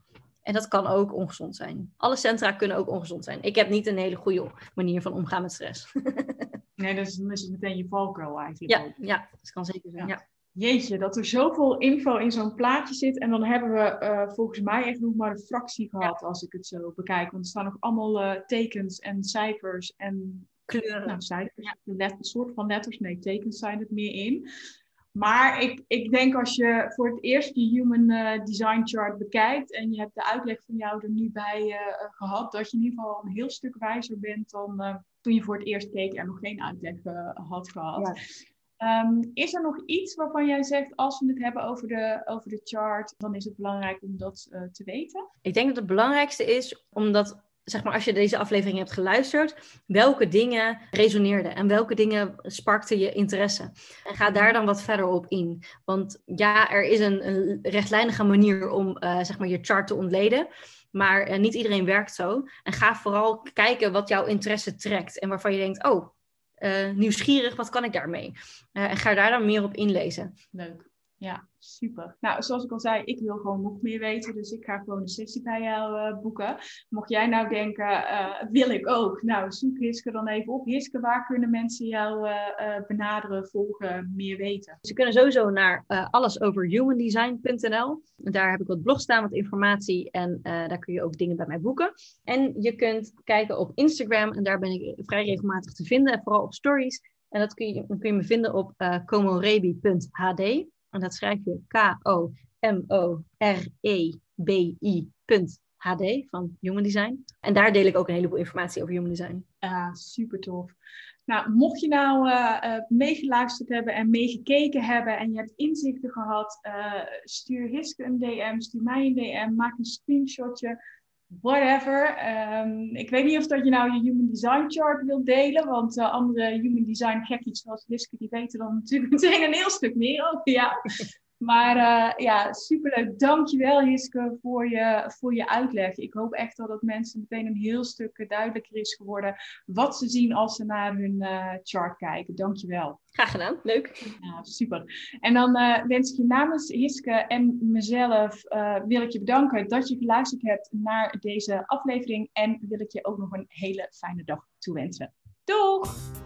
En dat kan ook ongezond zijn. Alle centra kunnen ook ongezond zijn. Ik heb niet een hele goede manier van omgaan met stress. nee, dat is meteen je valkuil eigenlijk. Ja, ja, dat kan zeker zijn. Ja. Jeetje, dat er zoveel info in zo'n plaatje zit. En dan hebben we uh, volgens mij echt nog maar een fractie gehad als ik het zo bekijk. Want er staan nog allemaal uh, tekens en cijfers en kleuren. Nou, cijfers, ja. een soort van letters. Nee, tekens zijn het meer in. Maar ik, ik denk als je voor het eerst je Human uh, Design Chart bekijkt en je hebt de uitleg van jou er nu bij uh, gehad, dat je in ieder geval een heel stuk wijzer bent dan uh, toen je voor het eerst keek en nog geen uitleg had gehad. Ja. Um, is er nog iets waarvan jij zegt, als we het hebben over de, over de chart, dan is het belangrijk om dat te weten? Ik denk dat het belangrijkste is omdat zeg maar, als je deze aflevering hebt geluisterd, welke dingen resoneerden en welke dingen sparkten je interesse. En ga daar dan wat verder op in. Want ja, er is een, een rechtlijnige manier om uh, zeg maar je chart te ontleden. Maar uh, niet iedereen werkt zo. En ga vooral kijken wat jouw interesse trekt. En waarvan je denkt, oh, uh, nieuwsgierig, wat kan ik daarmee? en ga daar dan meer op inlezen. Leuk. Ja, super. Nou, zoals ik al zei, ik wil gewoon nog meer weten. Dus ik ga gewoon een sessie bij jou uh, boeken. Mocht jij nou denken, uh, wil ik ook? Nou, zoek Hiske dan even op. Hiske, waar kunnen mensen jou uh, benaderen, volgen, meer weten? Ze kunnen sowieso naar allesoverhumandesign.nl. Daar heb ik wat blog staan, wat informatie. En daar kun je ook dingen bij mij boeken. En je kunt kijken op Instagram. En daar ben ik vrij regelmatig te vinden. En vooral op stories. En dat kun je, dan kun je me vinden op komorebi.hd. En dat schrijf je K-O-M-O-R-E-B-I.hd van Human Design. En daar deel ik ook een heleboel informatie over Human Design. Ah, super tof. Nou, mocht je nou uh, uh, meegeluisterd hebben en meegekeken hebben en je hebt inzichten gehad, uh, stuur Hiske een DM, stuur mij een DM, maak een screenshotje, whatever. Um, ik weet niet of dat je nou je Human Design chart wilt delen, want andere Human Design gekkies zoals Hiske, die weten dan natuurlijk meteen een heel stuk meer over jou. Maar uh, ja, superleuk. Dankjewel Hiske voor je, voor je uitleg. Ik hoop echt dat het mensen meteen een heel stuk duidelijker is geworden wat ze zien als ze naar hun uh, chart kijken. Dankjewel. Graag gedaan, leuk. Ja, super. En dan uh, wens ik je namens Hiske en mezelf wil ik je bedanken dat je geluisterd hebt naar deze aflevering. En wil ik je ook nog een hele fijne dag toewensen. Doeg!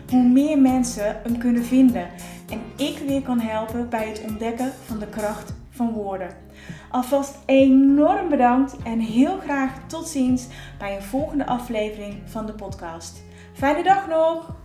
hoe meer mensen hem kunnen vinden. En ik weer kan helpen bij het ontdekken van de kracht van woorden. Alvast enorm bedankt en heel graag tot ziens bij een volgende aflevering van de podcast. Fijne dag nog!